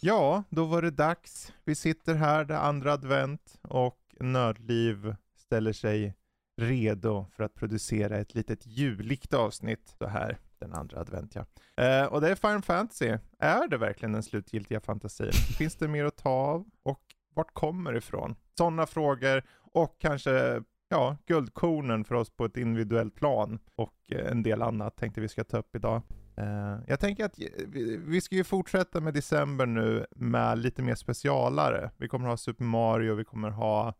Ja, då var det dags. Vi sitter här, det andra advent och Nördliv ställer sig redo för att producera ett litet juligt avsnitt så här den andra advent ja. Eh, och det är Final Fantasy. Är det verkligen den slutgiltiga fantasin? Finns det mer att ta av? Och vart kommer det ifrån? Sådana frågor och kanske ja, guldkornen för oss på ett individuellt plan och eh, en del annat tänkte vi ska ta upp idag. Uh, jag tänker att vi, vi ska ju fortsätta med december nu med lite mer specialare. Vi kommer ha Super Mario, vi kommer ha,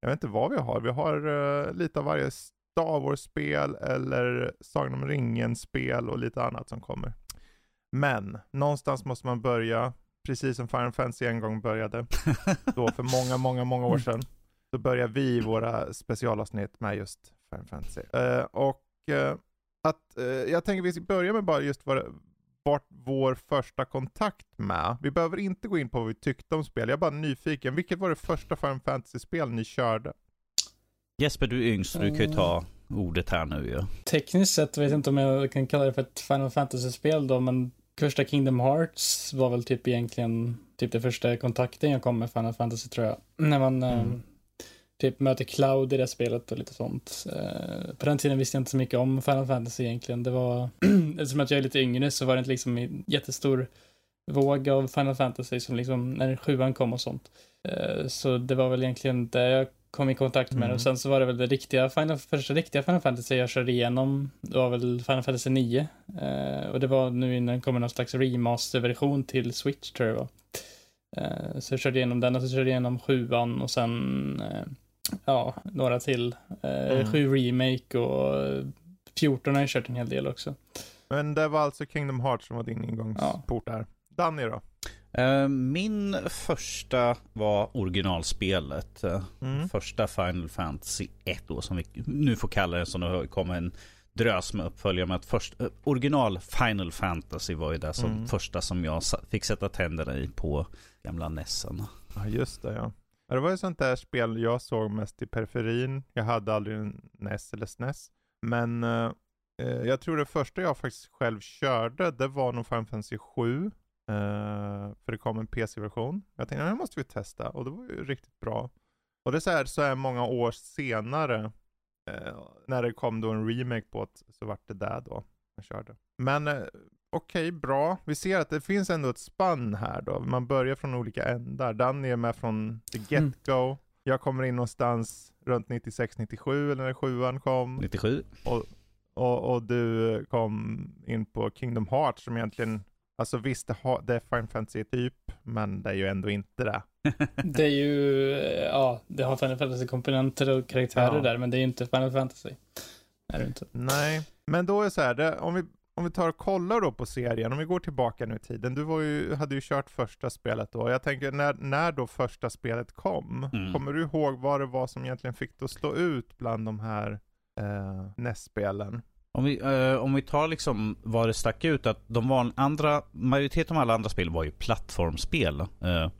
jag vet inte vad vi har, vi har uh, lite av varje Star Wars-spel eller Sagan om ringen-spel och lite annat som kommer. Men någonstans måste man börja, precis som Final Fantasy en gång började, då för många, många, många år sedan. Så börjar vi våra specialavsnitt med just Final Fantasy. Och att, eh, jag tänker vi ska börja med bara just vad, vart vår första kontakt med. Vi behöver inte gå in på vad vi tyckte om spel. Jag är bara nyfiken. Vilket var det första Final Fantasy-spel ni körde? Jesper, du är yngst, du kan ju ta ordet här nu ju. Tekniskt sett vet jag inte om jag kan kalla det för ett Final Fantasy-spel då, men första Kingdom Hearts var väl typ egentligen typ det första kontakten jag kom med Final Fantasy tror jag. När man mm. Typ möter Cloud i det spelet och lite sånt. Uh, på den tiden visste jag inte så mycket om Final Fantasy egentligen. Det var, eftersom att jag är lite yngre så var det inte liksom en jättestor våg av Final Fantasy som liksom när sjuan kom och sånt. Uh, så det var väl egentligen det jag kom i kontakt med mm. och sen så var det väl det riktiga Final, första riktiga Final Fantasy jag körde igenom. Det var väl Final Fantasy 9. Uh, och det var nu innan det kom någon slags remasterversion till Switch tror jag det var. Uh, så jag körde igenom den och så körde jag igenom sjuan och sen ja, några till. Eh, mm. Sju remake och 14 har jag kört en hel del också. Men det var alltså Kingdom Hearts som var din ingångsport ja. där. Danny då? Uh, min första var originalspelet. Mm. Första Final Fantasy 1 då, som vi nu får kalla det, som det kommer en drös med uppföljare. Men att först, original Final Fantasy var ju det som mm. första som jag fick sätta tänderna i på gamla Nessen. Ja, just det ja. Ja, det var ju sånt där spel jag såg mest i periferin. Jag hade aldrig en NES eller SNES. Men eh, eh, jag tror det första jag faktiskt själv körde, det var nog Final Fantasy 7. Eh, för det kom en PC-version. Jag tänkte, det måste vi testa. Och det var ju riktigt bra. Och det är så här, så här många år senare, eh, när det kom då en remake på det, så vart det där då jag körde. Men eh, okej, okay, bra. Vi ser att det finns ändå ett spann här då. Man börjar från olika ändar. Danny är med från the get-go. Mm. Jag kommer in någonstans runt 96-97 eller när sjuan kom. 97. Och, och, och, du kom in på Kingdom Hearts som egentligen, alltså visst det, har, det är Final Fantasy typ, men det är ju ändå inte det. det är ju, ja, det har Final Fantasy-komponenter och karaktärer ja. där, men det är ju inte Final Fantasy. Är det inte. Nej, men då är det så här, det, om vi om vi tar och kollar då på serien, om vi går tillbaka nu i tiden. Du var ju, hade ju kört första spelet då. Jag tänker när, när då första spelet kom, mm. kommer du ihåg vad det var som egentligen fick det att stå ut bland de här eh, NES-spelen? Om vi, eh, om vi tar liksom vad det stack ut, att de var andra, majoriteten av alla andra spel var ju plattformsspel. Eh,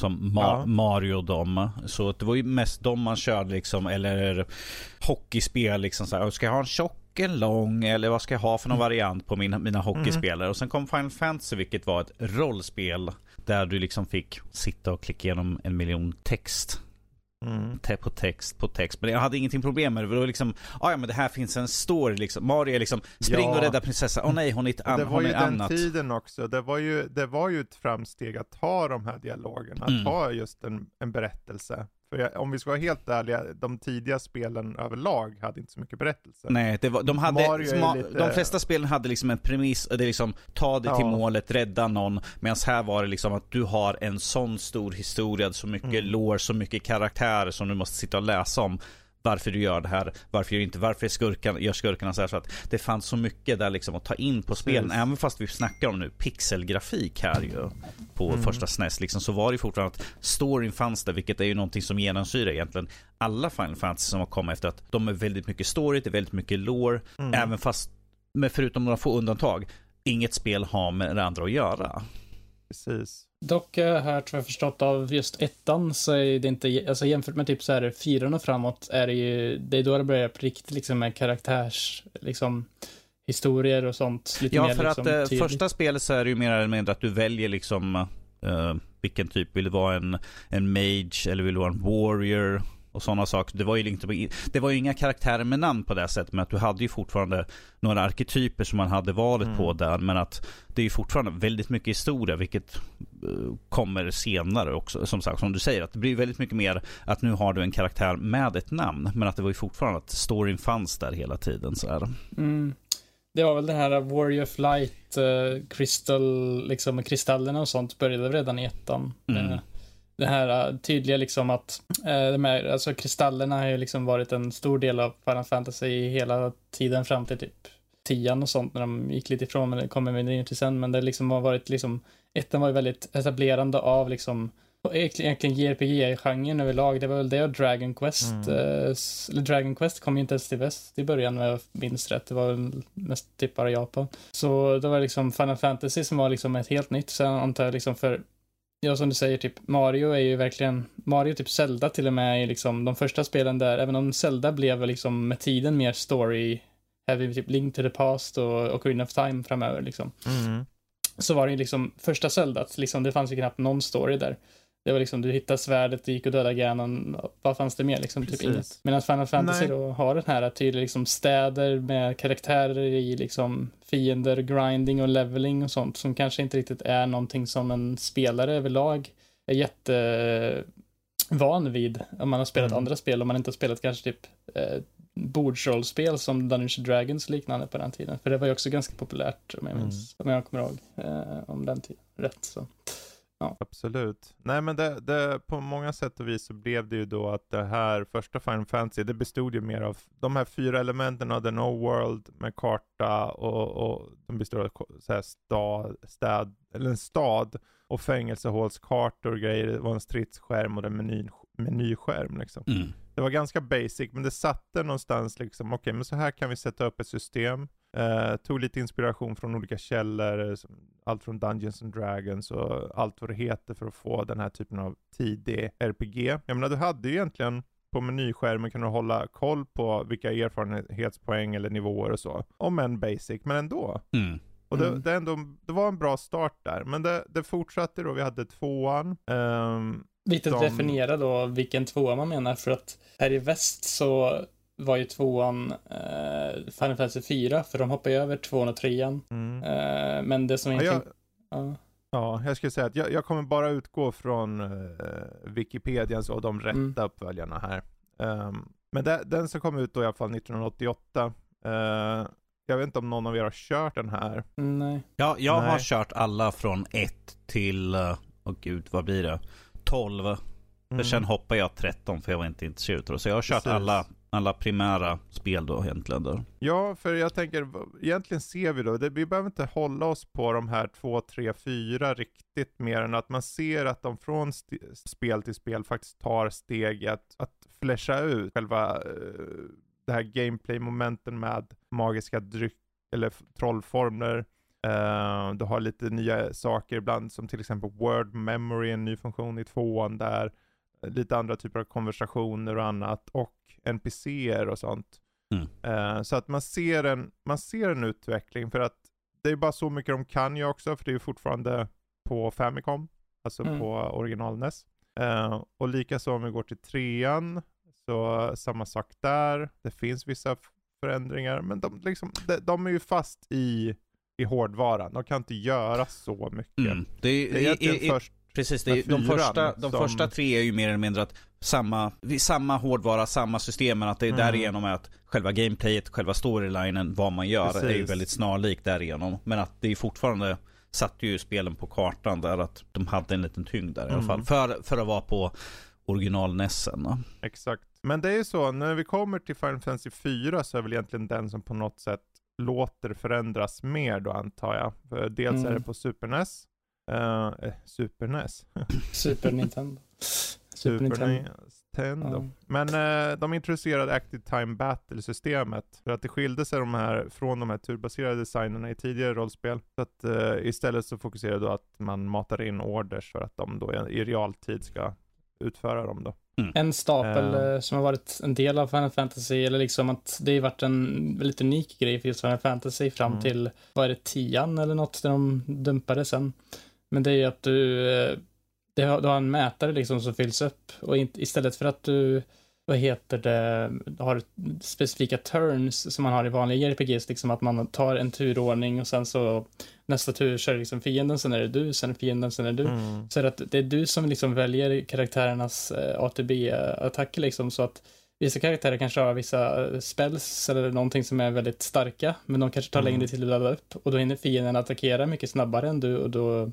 som Ma ja. Mario och dem. Så det var ju mest de man körde liksom, eller hockeyspel liksom så här. Ska jag ha en tjock en lång eller vad ska jag ha för någon mm. variant på mina, mina hockeyspelare. Mm. Och sen kom Final Fantasy vilket var ett rollspel där du liksom fick sitta och klicka igenom en miljon text. Mm. På text, på text. Men jag hade ingenting problem med det. det var liksom, ah, ja men det här finns en story liksom. Mario är liksom, spring ja. och rädda prinsessan. Åh oh, nej, hon är ett annat. Det var ju den annat. tiden också. Det var, ju, det var ju ett framsteg att ha de här dialogerna. Att mm. ha just en, en berättelse. För jag, om vi ska vara helt ärliga, de tidiga spelen överlag hade inte så mycket berättelse. Nej, var, de, hade, lite... de flesta spelen hade liksom en premiss, det är liksom ta dig till målet, rädda någon. Medan här var det liksom att du har en sån stor historia, så mycket mm. lore, så mycket karaktärer som du måste sitta och läsa om varför du gör det här, varför gör inte, varför skurkan, gör skurkarna så här så att det fanns så mycket där liksom att ta in på spelen, Precis. även fast vi snackar om nu pixelgrafik här ju på mm. första SNES liksom, så var det fortfarande att storyn fanns där, vilket är ju någonting som genomsyrar egentligen alla Final Fantasy som har kommit efter att de är väldigt mycket story, det är väldigt mycket lore, mm. även fast, med förutom några få undantag, inget spel har med det andra att göra. Precis. Dock här tror jag förstått av just ettan så är det inte, alltså jämfört med typ så här fyran och framåt är det ju, det är då det börjar på riktigt liksom med karaktärs, liksom historier och sånt. Lite ja, mer, för liksom, att eh, första spelet så är det ju mer eller mindre att du väljer liksom uh, vilken typ, vill du vara en, en mage eller vill du vara en warrior? Och sådana saker. Det var, ju inte, det var ju inga karaktärer med namn på det sättet, men att du hade ju fortfarande några arketyper som man hade valet mm. på där. Men att det är ju fortfarande väldigt mycket historia, vilket uh, kommer senare också. Som sagt, som du säger, att det blir väldigt mycket mer att nu har du en karaktär med ett namn. Men att det var ju fortfarande att storyn fanns där hela tiden. Så mm. Det var väl den här Warrior of Light, uh, Crystal, liksom kristallerna och sånt började redan i ettan. Mm. Det här äh, tydliga liksom att äh, de här, alltså kristallerna har ju liksom varit en stor del av Final Fantasy hela tiden fram till typ tian och sånt när de gick lite ifrån, men det kommer vi ner till sen, men det liksom har varit liksom, ettan var ju väldigt etablerande av liksom egentligen JRPG-genren överlag, det var väl det och Dragon Quest. Mm. Eh, Dragon Quest kom ju inte ens till väst i början om jag minns rätt. Det var väl mest typ bara Japan. Så det var liksom Final Fantasy som var liksom ett helt nytt. Sen antar jag liksom för Ja, som du säger, typ Mario är ju verkligen, Mario typ Zelda till och med är liksom de första spelen där, även om Zelda blev liksom med tiden mer story heavy, typ Link to the Past och Ocarina of Time framöver liksom. Mm. Så var det ju liksom första Zelda, liksom, det fanns ju knappt någon story där. Det var liksom, du hittade svärdet, du gick och dödade Ganon. Vad fanns det mer? Liksom, typ inget. Medan Final Fantasy Nej. då har den här tydliga liksom, städer med karaktärer i liksom fiender, grinding och leveling och sånt som kanske inte riktigt är någonting som en spelare överlag är jättevan vid. Om man har spelat mm. andra spel, om man inte har spelat kanske typ eh, bordsrollspel som Dungeons Dragons liknande på den tiden. För det var ju också ganska populärt om jag minns, mm. om jag kommer ihåg, eh, om den tiden rätt. Så. Ja. Absolut. Nej men det, det, på många sätt och vis så blev det ju då att det här första Final Fantasy, det bestod ju mer av de här fyra elementen av The No World med karta och, och de består av så här stad, städ, eller en stad och fängelsehålskartor och grejer. Det var en stridsskärm och en meny, menyskärm liksom. Mm. Det var ganska basic, men det satte någonstans liksom, okej okay, men så här kan vi sätta upp ett system. Uh, tog lite inspiration från olika källor, allt från Dungeons and Dragons och allt vad det heter för att få den här typen av tidig RPG. Jag menar, du hade ju egentligen på menyskärmen kunde du hålla koll på vilka erfarenhetspoäng eller nivåer och så. Om en basic, men ändå. Mm. Och det, mm. det, ändå, det var en bra start där, men det, det fortsatte då, vi hade tvåan. Um, Viktigt att definiera då vilken tvåa man menar, för att här i väst så var ju tvåan eh, Final Fantasy 4, för de hoppade över tvåan och trean. Mm. Eh, men det som egentligen... Ja, jag, ja. ja, jag skulle säga att jag, jag kommer bara utgå från eh, Wikipedia och de rätta mm. uppföljarna här. Um, men det, den som kom ut då i alla fall 1988. Uh, eh, jag vet inte om någon av er har kört den här? Nej. Ja, jag Nej. har kört alla från 1 till, åh oh gud, vad blir det? 12. Mm. För sen hoppade jag 13 för jag var inte intresserad. Så jag har kört alla alla primära spel då egentligen. Då. Ja, för jag tänker, egentligen ser vi då, det, vi behöver inte hålla oss på de här två, tre, fyra riktigt mer än att man ser att de från spel till spel faktiskt tar steg att, att flasha ut själva uh, det här gameplay-momenten med magiska dryck eller trollformler. Uh, du har lite nya saker ibland som till exempel word memory, en ny funktion i tvåan där. Lite andra typer av konversationer och annat. Och NPCer och sånt. Mm. Uh, så att man ser, en, man ser en utveckling för att det är bara så mycket de kan ju också för det är ju fortfarande på Famicom, alltså mm. på original NES. Uh, och likaså om vi går till trean, så samma sak där. Det finns vissa förändringar, men de, liksom, de, de är ju fast i, i hårdvaran. De kan inte göra så mycket. Mm. Det, är, det är egentligen i, först Precis, är, de, första, de som... första tre är ju mer eller mindre att samma, samma hårdvara, samma system, men att det är mm. därigenom att själva gameplayet, själva storylinen, vad man gör, Precis. är ju väldigt snarlikt därigenom. Men att det är fortfarande satte ju spelen på kartan där att de hade en liten tyngd där mm. i alla mm. fall. För, för att vara på original Nessen. Exakt. Men det är ju så, när vi kommer till Final Fantasy 4 så är väl egentligen den som på något sätt låter förändras mer då antar jag. För dels mm. är det på Super NES Uh, Super NES. Super Nintendo. Super, Nintendo. Ja. Men uh, de introducerade Active Time Battle-systemet för att det skilde sig de här, från de här turbaserade designerna i tidigare rollspel. Så att uh, istället så fokuserade då att man matar in orders för att de då i realtid ska utföra dem då. Mm. En stapel uh. som har varit en del av Final Fantasy, eller liksom att det har varit en väldigt unik grej för just Final Fantasy fram mm. till, vad är det, tian eller något, där de dumpade sen. Men det är ju att du, eh, du har en mätare liksom som fylls upp och istället för att du vad heter det, har specifika turns som man har i vanliga JRPGs, liksom att man tar en turordning och sen så nästa tur kör liksom fienden, sen är det du, sen fienden, sen är det du. Mm. Så att det är du som liksom väljer karaktärernas eh, ATB-attacker liksom, så att vissa karaktärer kanske har vissa eh, spells eller någonting som är väldigt starka, men de kanske tar mm. längre tid att ladda upp och då hinner fienden attackera mycket snabbare än du och då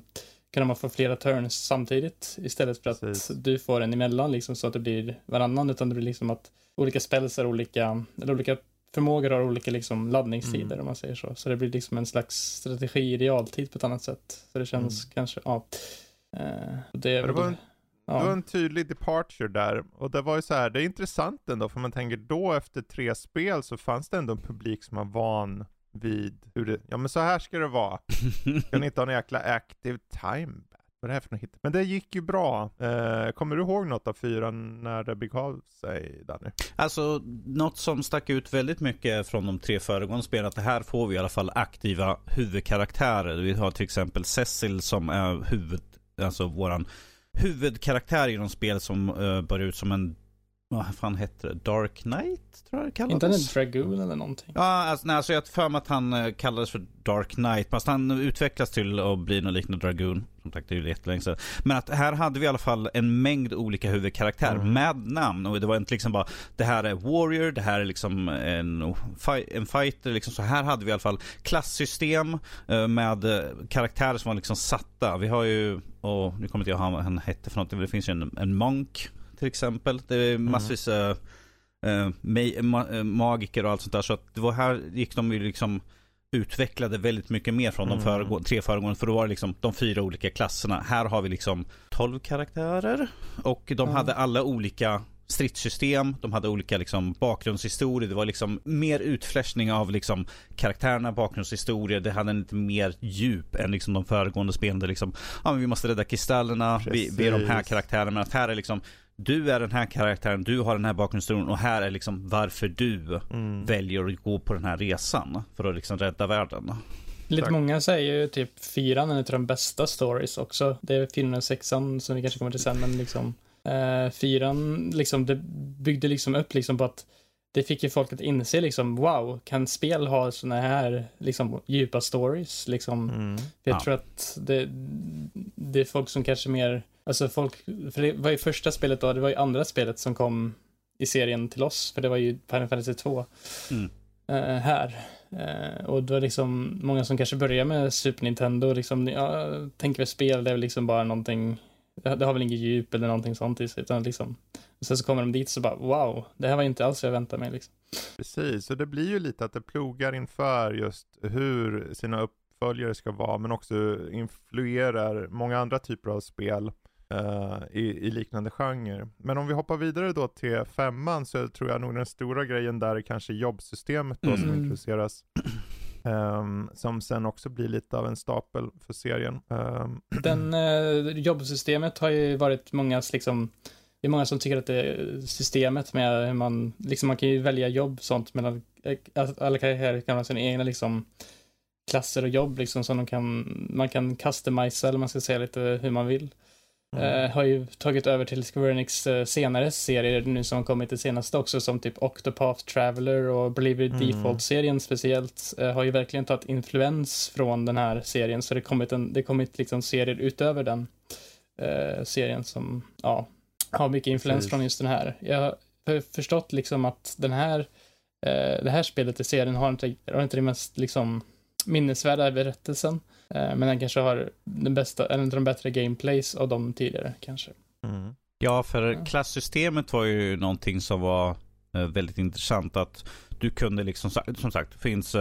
kan man få flera turns samtidigt istället för att Precis. du får en emellan liksom så att det blir varannan utan det blir liksom att olika spells är olika, eller olika förmågor har olika liksom laddningstider mm. om man säger så. Så det blir liksom en slags strategi i realtid på ett annat sätt. Så det känns mm. kanske, ja. Uh, det, det, var en, ja. det var en tydlig departure där och det var ju så här, det är intressant ändå för man tänker då efter tre spel så fanns det ändå en publik som var van vid hur det, ja men så här ska det vara. kan inte ha någon jäkla active time vad är det här för något hit? Men det gick ju bra. Eh, kommer du ihåg något av fyran när det begav sig, Danny? Alltså, något som stack ut väldigt mycket från de tre föregående spelen, att det här får vi i alla fall aktiva huvudkaraktärer. Vi har till exempel Cecil som är huvud, alltså våran huvudkaraktär i de spel som eh, uh, börjar ut som en vad fan hette det? Dark Knight? Tror jag det kallades. Inte en Dragoon eller någonting? Ja, alltså, nej, alltså jag har för mig att han uh, kallades för Dark Knight. Fast han utvecklas till att bli något liknande Dragoon. Som sagt, det är ju jättelänge sedan. Men att här hade vi i alla fall en mängd olika huvudkaraktärer mm. med namn. Och det var inte liksom bara, det här är Warrior, det här är liksom en, en fighter. Liksom. Så här hade vi i alla fall klassystem uh, med uh, karaktärer som var liksom satta. Vi har ju, och nu kommer inte jag ihåg vad han hette för men det finns ju en, en monk till exempel. Det är mm. massvis mm. uh, ma ma magiker och allt sånt där. Så att det var här gick de ju liksom utvecklade väldigt mycket mer från de mm. tre föregående. För då var det liksom de fyra olika klasserna. Här har vi liksom 12 karaktärer. Och de mm. hade alla olika stridssystem, de hade olika liksom bakgrundshistorier, det var liksom mer utfläschning av liksom karaktärerna, bakgrundshistorier, det hade lite mer djup än liksom de föregående spelen. Liksom, ja men vi måste rädda kristallerna, vi, vi, är de här karaktärerna, men att här är liksom du är den här karaktären, du har den här bakgrundshistorien och här är liksom varför du mm. väljer att gå på den här resan för att liksom rädda världen. Lite Tack. många säger ju typ fyran är en av de bästa stories också. Det är filmen och sexan som vi kanske kommer till sen, men liksom eh, fyran, liksom det byggde liksom upp liksom på att det fick ju folk att inse liksom, wow, kan spel ha såna här liksom djupa stories liksom? Mm. För jag ja. tror att det, det är folk som kanske mer Alltså folk, för det var ju första spelet då, det var ju andra spelet som kom i serien till oss, för det var ju Final Fantasy 2 mm. uh, här. Uh, och då är liksom många som kanske börjar med Super Nintendo, liksom, ja, tänker väl spel, det är väl liksom bara någonting, det har väl inget djup eller någonting sånt i sig, utan liksom, och sen så kommer de dit så bara wow, det här var inte alls vad jag väntade mig liksom. Precis, och det blir ju lite att det plogar inför just hur sina uppföljare ska vara, men också influerar många andra typer av spel uh, i, i, liknande genre. Men om vi hoppar vidare då till femman så tror jag nog den stora grejen där är kanske jobbsystemet då mm. som introduceras. Um, som sen också blir lite av en stapel för serien. Um. Den uh, jobbsystemet har ju varit mångas liksom det är många som tycker att det är systemet med hur man, liksom man kan ju välja jobb sånt, men alla karaktärer kan ha sina egna liksom klasser och jobb liksom som de kan, man kan customisa eller man ska säga lite hur man vill. Mm. Uh, har ju tagit över till Square Enix uh, senare serier nu som kommit det senaste också som typ Octopath Traveler och Believe It mm. Default-serien speciellt uh, har ju verkligen tagit influens från den här serien så det kommit en, det kommit liksom serier utöver den serien som ja, har mycket influens Precis. från just den här. Jag har förstått liksom att den här det här spelet i serien har inte, har inte det mest liksom minnesvärda berättelsen Eh, men den kanske har den bästa, eller de bättre gameplays av de tidigare kanske. Mm. Ja, för klassystemet var ju någonting som var eh, väldigt intressant. Att du kunde liksom, som sagt, det finns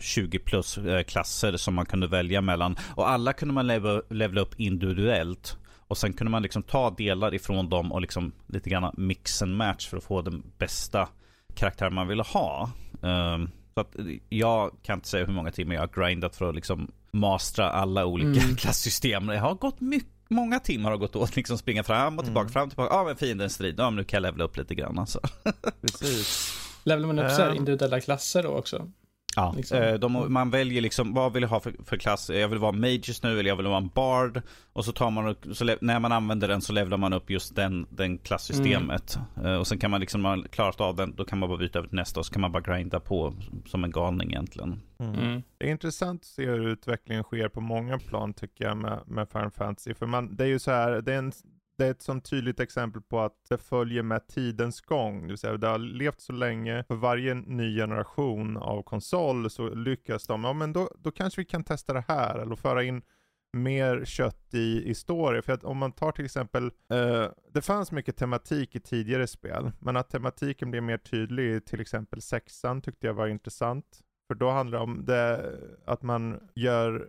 20 eh, plus klasser som man kunde välja mellan. Och alla kunde man levela upp individuellt. Och sen kunde man liksom ta delar ifrån dem och liksom lite grann mix and match för att få den bästa karaktär man ville ha. Um, så att jag kan inte säga hur många timmar jag har grindat för att liksom mastra alla olika mm. klassystem. Jag har gått mycket många timmar har gått åt liksom springa fram och tillbaka, mm. fram och tillbaka. Ja men fienden strid, ja men nu kan jag levla upp lite grann alltså. Precis. Levelar man upp så här individuella klasser då också? Ja, liksom. Eh, de, man väljer liksom, vad vill jag ha för, för klass? Jag vill vara Mages nu, eller jag vill vara en Bard. Och så tar man, så när man använder den så levlar man upp just den, den klasssystemet. Mm. och sen kan man liksom, man klarat av den, då kan man bara byta över till nästa och så kan man bara grinda på som en galning egentligen. Mm. Mm. Det är intressant att se hur utvecklingen sker på många plan tycker jag med, med Final Fantasy. För man, det är ju så här, det är en det är ett sånt tydligt exempel på att det följer med tidens gång. Det vill säga det har levt så länge. För varje ny generation av konsol så lyckas de, ja men då, då kanske vi kan testa det här. Eller föra in mer kött i story. För att om man tar till exempel, eh, det fanns mycket tematik i tidigare spel. Men att tematiken blev mer tydlig i till exempel sexan tyckte jag var intressant. För då handlar det om det, att man gör,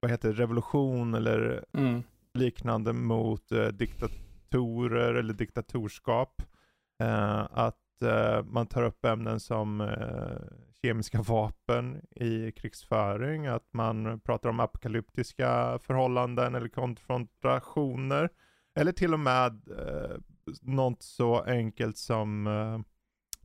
vad heter revolution eller mm liknande mot eh, diktatorer eller diktatorskap. Eh, att eh, man tar upp ämnen som eh, kemiska vapen i krigsföring, att man pratar om apokalyptiska förhållanden eller konfrontationer. Eller till och med eh, något så enkelt som eh,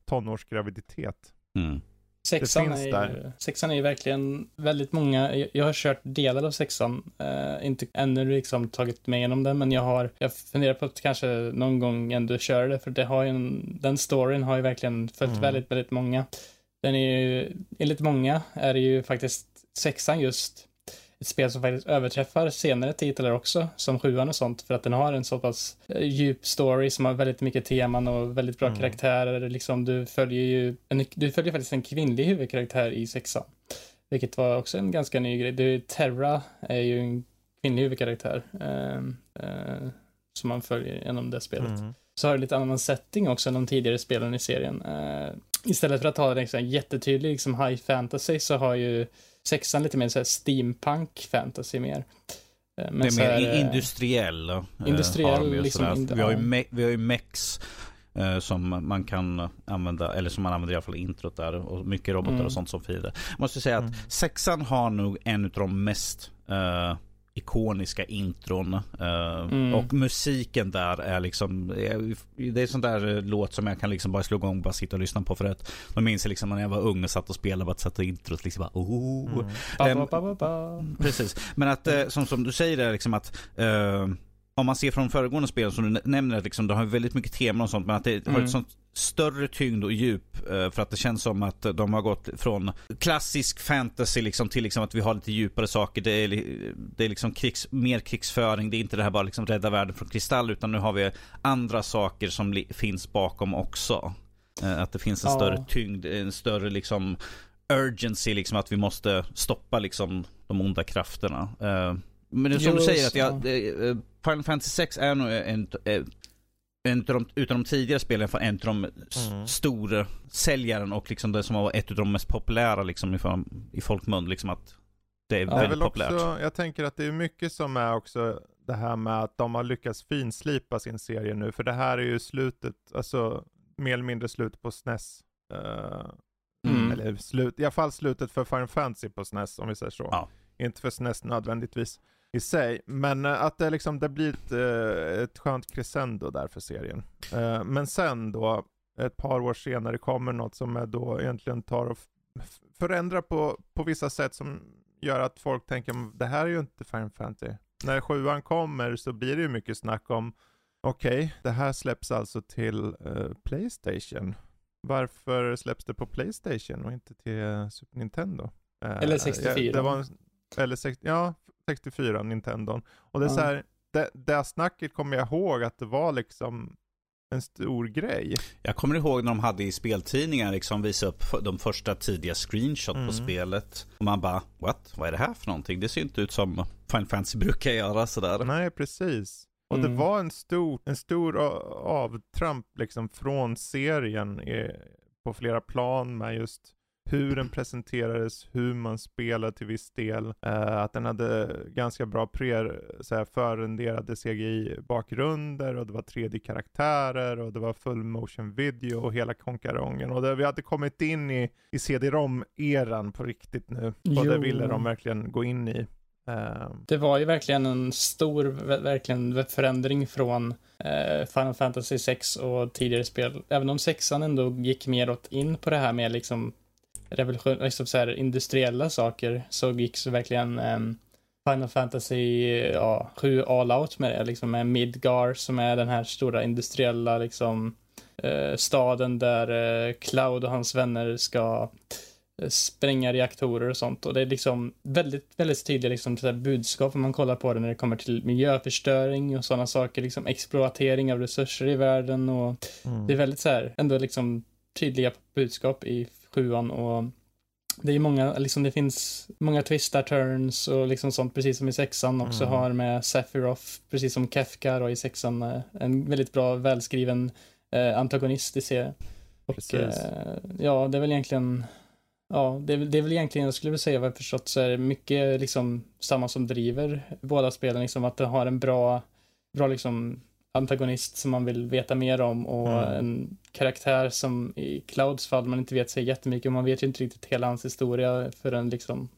tonårsgraviditet. Mm. Sexan är, ju, sexan är ju verkligen väldigt många, jag, jag har kört delar av sexan, uh, inte ännu liksom tagit mig igenom den, men jag har, jag funderar på att kanske någon gång ändå köra det, för det har ju en, den storyn har ju verkligen följt mm. väldigt, väldigt många. Den är ju, enligt många är det ju faktiskt sexan just ett spel som faktiskt överträffar senare titlar också, som sjuan och sånt, för att den har en så pass eh, djup story som har väldigt mycket teman och väldigt bra mm. karaktärer. Liksom, du följer ju, en, du följer faktiskt en kvinnlig huvudkaraktär i sexan. Vilket var också en ganska ny grej. Du, Terra är ju en kvinnlig huvudkaraktär. Eh, eh, som man följer genom det spelet. Mm. Så har det lite annan setting också än de tidigare spelen i serien. Eh, istället för att ha en liksom, jättetydlig liksom, high fantasy så har ju Sexan lite mer så steampunk fantasy mer. Eh, men det är mer här, eh, industriell. Eh, industriell vi, liksom. vi, har ju me, vi har ju mex som man kan använda, eller som man använder i alla fall i introt där. Och mycket robotar mm. och sånt som fiender. Jag måste säga att mm. sexan har nog en av de mest uh, ikoniska intron. Uh, mm. Och musiken där är liksom, det är sån där låt som jag kan liksom bara slå igång och bara sitta och lyssna på. För att man minns liksom när jag var ung och satt och spelade, bara satt introt liksom bara oh. Mm. Um, ba, ba, ba, precis, men att som, som du säger där liksom att uh, om man ser från föregående spel som du nämner, liksom, det har väldigt mycket teman och sånt, men att det mm. har ett mm. sånt större tyngd och djup. Eh, för att det känns som att de har gått från klassisk fantasy liksom, till liksom att vi har lite djupare saker. Det är, det är liksom krigs, mer krigsföring. Det är inte det här bara liksom rädda världen från kristall, utan nu har vi andra saker som finns bakom också. Eh, att det finns en ja. större tyngd, en större liksom urgency, liksom att vi måste stoppa liksom de onda krafterna. Eh, men som jo, du säger, att jag, Final Fantasy 6 är nog en, en, en av de, utav de tidigare spelen, en av de mm. stora säljaren och liksom det som var ett av de mest populära liksom i, i folkmun. Liksom att det är ja, väldigt populärt. Också, jag tänker att det är mycket som är också det här med att de har lyckats finslipa sin serie nu. För det här är ju slutet, alltså mer eller mindre slutet på SNES. Uh, eh, mm. Eller slut, i alla fall slutet för Final Fantasy på SNES om vi säger så. Ja. Inte för SNES nödvändigtvis i sig. Men uh, att det liksom, det blir ett, uh, ett skönt crescendo där för serien. Uh, men sen då, ett par år senare kommer något som är då egentligen tar och förändrar på, på vissa sätt som gör att folk tänker, det här är ju inte Final Fantasy. När sjuan kommer så blir det ju mycket snack om, okej, okay, det här släpps alltså till Playstation. Varför släpps det på Playstation och inte till Super Nintendo? Eller 64. det var en, eller 60, ja, 64, Nintendon. Och det är ja. så här, det, det snacket kommer jag ihåg att det var liksom en stor grej. Jag kommer ihåg när de hade i speltidningar liksom visat upp de första tidiga screenshot mm. på spelet. Och man bara, what? Vad är det här för någonting? Det ser inte ut som Final Fantasy brukar göra sådär. Nej, precis. Och mm. det var en stor, en stor avtramp liksom från serien i, på flera plan med just hur den presenterades, hur man spelade till viss del. Uh, att den hade ganska bra pre, så förrenderade CGI-bakgrunder och det var 3D-karaktärer och det var full motion video och hela konkarongen. Och det, vi hade kommit in i, i CD-ROM-eran på riktigt nu. Och det ville de verkligen gå in i. Um... Det var ju verkligen en stor verkligen förändring från uh, Final Fantasy 6 och tidigare spel. Även om sexan ändå gick mer åt in på det här med liksom revolution, liksom så här industriella saker så gick så verkligen um, Final Fantasy ja, 7 all out med det, liksom med Midgar som är den här stora industriella liksom uh, staden där uh, Cloud och hans vänner ska uh, spränga reaktorer och sånt och det är liksom väldigt, väldigt tydliga liksom så budskap om man kollar på det när det kommer till miljöförstöring och sådana saker, liksom exploatering av resurser i världen och mm. det är väldigt så här, ändå liksom tydliga budskap i sjuan och det är många, liksom det finns många twistar turns och liksom sånt, precis som i sexan också mm. har med Sephiroth, precis som Kefka då i sexan, eh, en väldigt bra välskriven eh, antagonist i serien. Och eh, ja, det är väl egentligen, ja, det är, det är väl egentligen, jag skulle säga vad jag förstått så är det mycket liksom samma som driver båda spelen, liksom att det har en bra, bra liksom antagonist som man vill veta mer om och mm. en karaktär som i Clouds fall man inte vet så jättemycket om. Man vet ju inte riktigt hela hans historia förrän liksom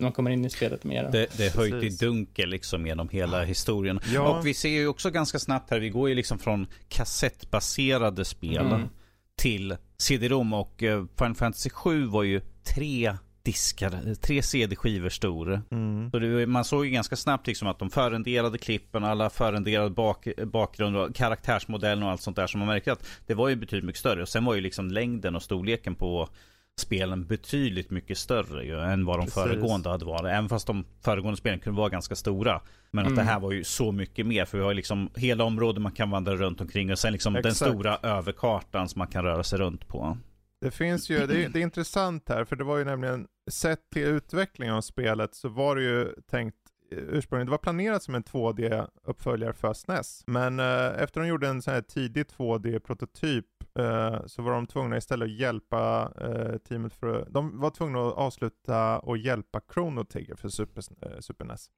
man kommer in i spelet mer. Det, det är höjt i dunkel liksom genom hela historien. Ja. Och vi ser ju också ganska snabbt här, vi går ju liksom från kassettbaserade spel mm. till CD-ROM och uh, Final Fantasy 7 var ju tre diskar, tre CD-skivor stor. Mm. Så det, man såg ju ganska snabbt liksom att de förenderade klippen, alla förenderade bak, bakgrund och karaktärsmodellen och allt sånt där som man märkte att det var ju betydligt mycket större. Och sen var ju liksom längden och storleken på spelen betydligt mycket större ju, än vad de Precis. föregående hade varit. Även fast de föregående spelen kunde vara ganska stora. Men mm. att det här var ju så mycket mer. För vi har ju liksom hela området man kan vandra runt omkring och sen liksom Exakt. den stora överkartan som man kan röra sig runt på. Det finns ju, det är, det är intressant här, för det var ju nämligen, sett till utvecklingen av spelet så var det ju tänkt ursprungligen, det var planerat som en 2D-uppföljare för SNES. Men eh, efter de gjorde en sån här tidig 2D-prototyp eh, så var de tvungna istället att hjälpa eh, teamet för, de var tvungna att avsluta och hjälpa Chrono Trigger för Super, eh, Super NES.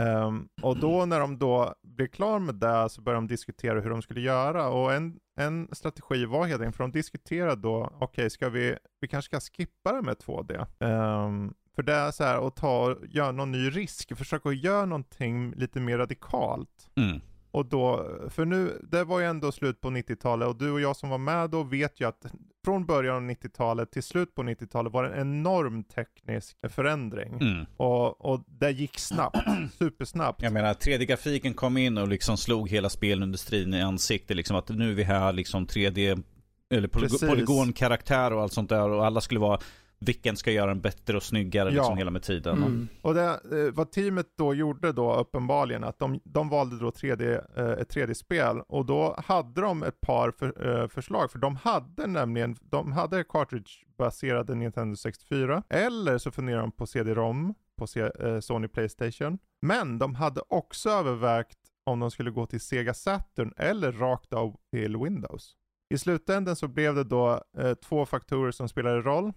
Um, ehm, och då när de då blev klar med det så började de diskutera hur de skulle göra och en, en strategi var helt enkelt, för de diskuterade då, okej okay, ska vi, vi kanske ska skippa det med 2D. Um, ehm, för det är så här att ta och göra någon ny risk, försöka att göra någonting lite mer radikalt. Mm. Och då, för nu, det var ju ändå slut på 90-talet och du och jag som var med då vet ju att från början av 90-talet till slut på 90-talet var det en enorm teknisk förändring. Mm. Och, och det gick snabbt, supersnabbt. Jag menar, 3D-grafiken kom in och liksom slog hela spelindustrin i ansiktet. Liksom att nu är vi här, liksom 3D, eller polygonkaraktär och allt sånt där. Och alla skulle vara vilken ska göra den bättre och snyggare ja. liksom hela med tiden. Mm. Och det, eh, vad teamet då gjorde då uppenbarligen, att de, de valde då 3D, eh, ett 3D-spel och då hade de ett par för, eh, förslag, för de hade nämligen, de hade cartridge-baserade Nintendo 64, eller så funderade de på CD-ROM på C, eh, Sony Playstation. Men de hade också övervägt om de skulle gå till Sega Saturn eller rakt av till Windows. I slutändan så blev det då eh, två faktorer som spelade roll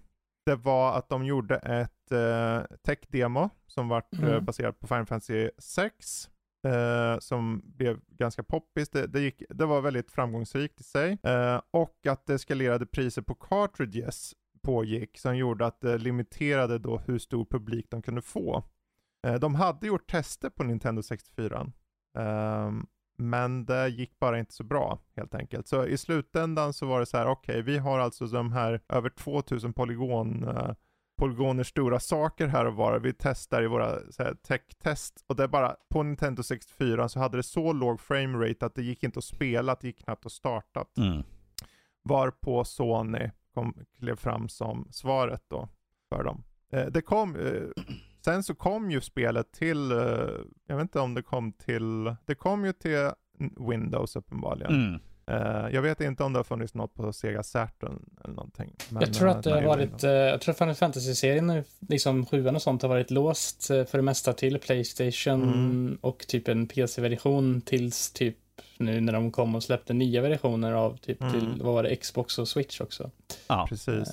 det var att de gjorde ett eh, tech-demo som var eh, mm. baserat på Final Fantasy 6. Eh, som blev ganska poppis. Det, det, gick, det var väldigt framgångsrikt i sig. Eh, och att det eskalerade priser på cartridges pågick som gjorde att det limiterade då hur stor publik de kunde få. Eh, de hade gjort tester på Nintendo 64. Um, men det gick bara inte så bra helt enkelt. Så i slutändan så var det så här, okej, okay, vi har alltså de här över 2000 polygon, uh, polygoner stora saker här och var. Vi testar i våra tech-test och det är bara på Nintendo 64 så hade det så låg framerate att det gick inte att spela, det gick knappt att starta. Mm. Varpå Sony kom, klev fram som svaret då för dem. Eh, det kom, eh, Sen så kom ju spelet till, eh, jag vet inte om det kom till, det kom ju till Windows uppenbarligen. Mm. Uh, jag vet inte om det har funnits något på Sega Saturn eller någonting. Men, jag tror att det har varit, uh, jag tror att Final Fantasy-serien, liksom sjuan och sånt, har varit låst uh, för det mesta till Playstation mm. och typ en PC-version tills typ nu när de kom och släppte nya versioner av typ mm. till, vad var det, Xbox och Switch också. Ja, precis.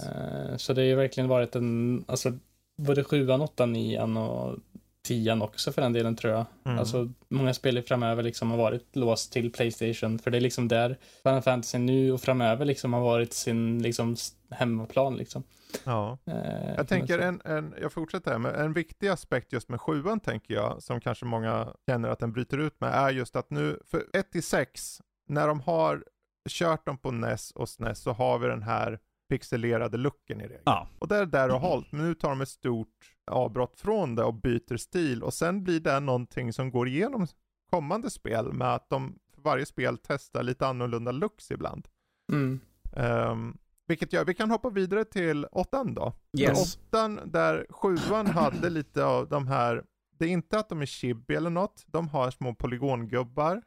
så det har ju verkligen varit en, alltså både sjuan, åttan, nian och tian också för den delen tror jag. Mm. Alltså många spel framöver liksom har varit låst till Playstation för det är liksom där Final Fantasy nu och framöver liksom har varit sin liksom hemmaplan liksom. Ja. Eh, jag tänker en, en, jag fortsätter här, men en viktig aspekt just med sjuan tänker jag, som kanske många känner att den bryter ut med, är just att nu, för 1 till 6, när de har kört dem på NES och SNES så har vi den här pixelerade looken i regel. Ja. Och det är där och hållt, men nu tar de ett stort avbrott från det och byter stil och sen blir det någonting som går igenom kommande spel med att de för varje spel testar lite annorlunda looks ibland. Mm. Um, vilket gör, vi kan hoppa vidare till åttan då. Yes. Åttan där sjuan hade lite av de här, det är inte att de är chibi eller något, de har små polygongubbar.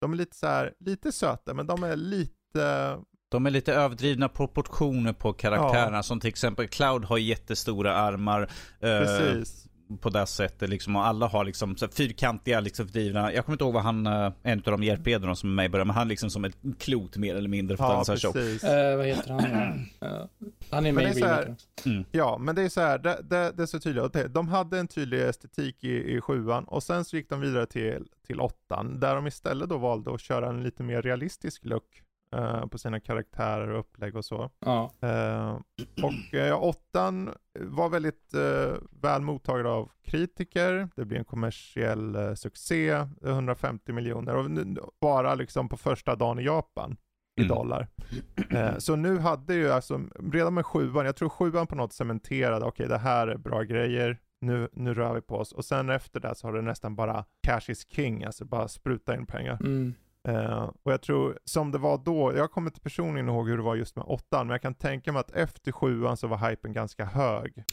De är lite så här, lite söta men de är lite de är lite överdrivna proportioner på karaktärerna. Ja. Som till exempel Cloud har jättestora armar. Eh, Precis. Eh, på det sättet liksom. Och alla har liksom så fyrkantiga, liksom fördrivna. Jag kommer inte ihåg vad han, eh, en av de hjälpredorna som är med i början. Men han är liksom som ett klot mer eller mindre. För ja, precis. Uh, vad heter han? uh, han är med i här, mm. Ja, men det är så här. Det, det, det är så tydligt. De hade en tydlig estetik i, i sjuan. Och sen så gick de vidare till, till åttan. Där de istället då valde att köra en lite mer realistisk look uh, på sina karaktärer och upplägg och så. Ja. Uh, och uh, åttan var väldigt uh, väl mottagen av kritiker. Det blev en kommersiell succé, 150 miljoner och bara liksom på första dagen i Japan i mm. dollar. så nu hade ju alltså, redan med sjuan, jag tror sjuan på något cementerade, okej okay, det här är bra grejer, nu, nu rör vi på oss. Och sen efter det så har det nästan bara cash is king, alltså bara spruta in pengar. Mm. Uh, och jag tror, som det var då, jag kommer inte personligen ihåg hur det var just med åttan, men jag kan tänka mig att efter sjuan så var hypen ganska hög.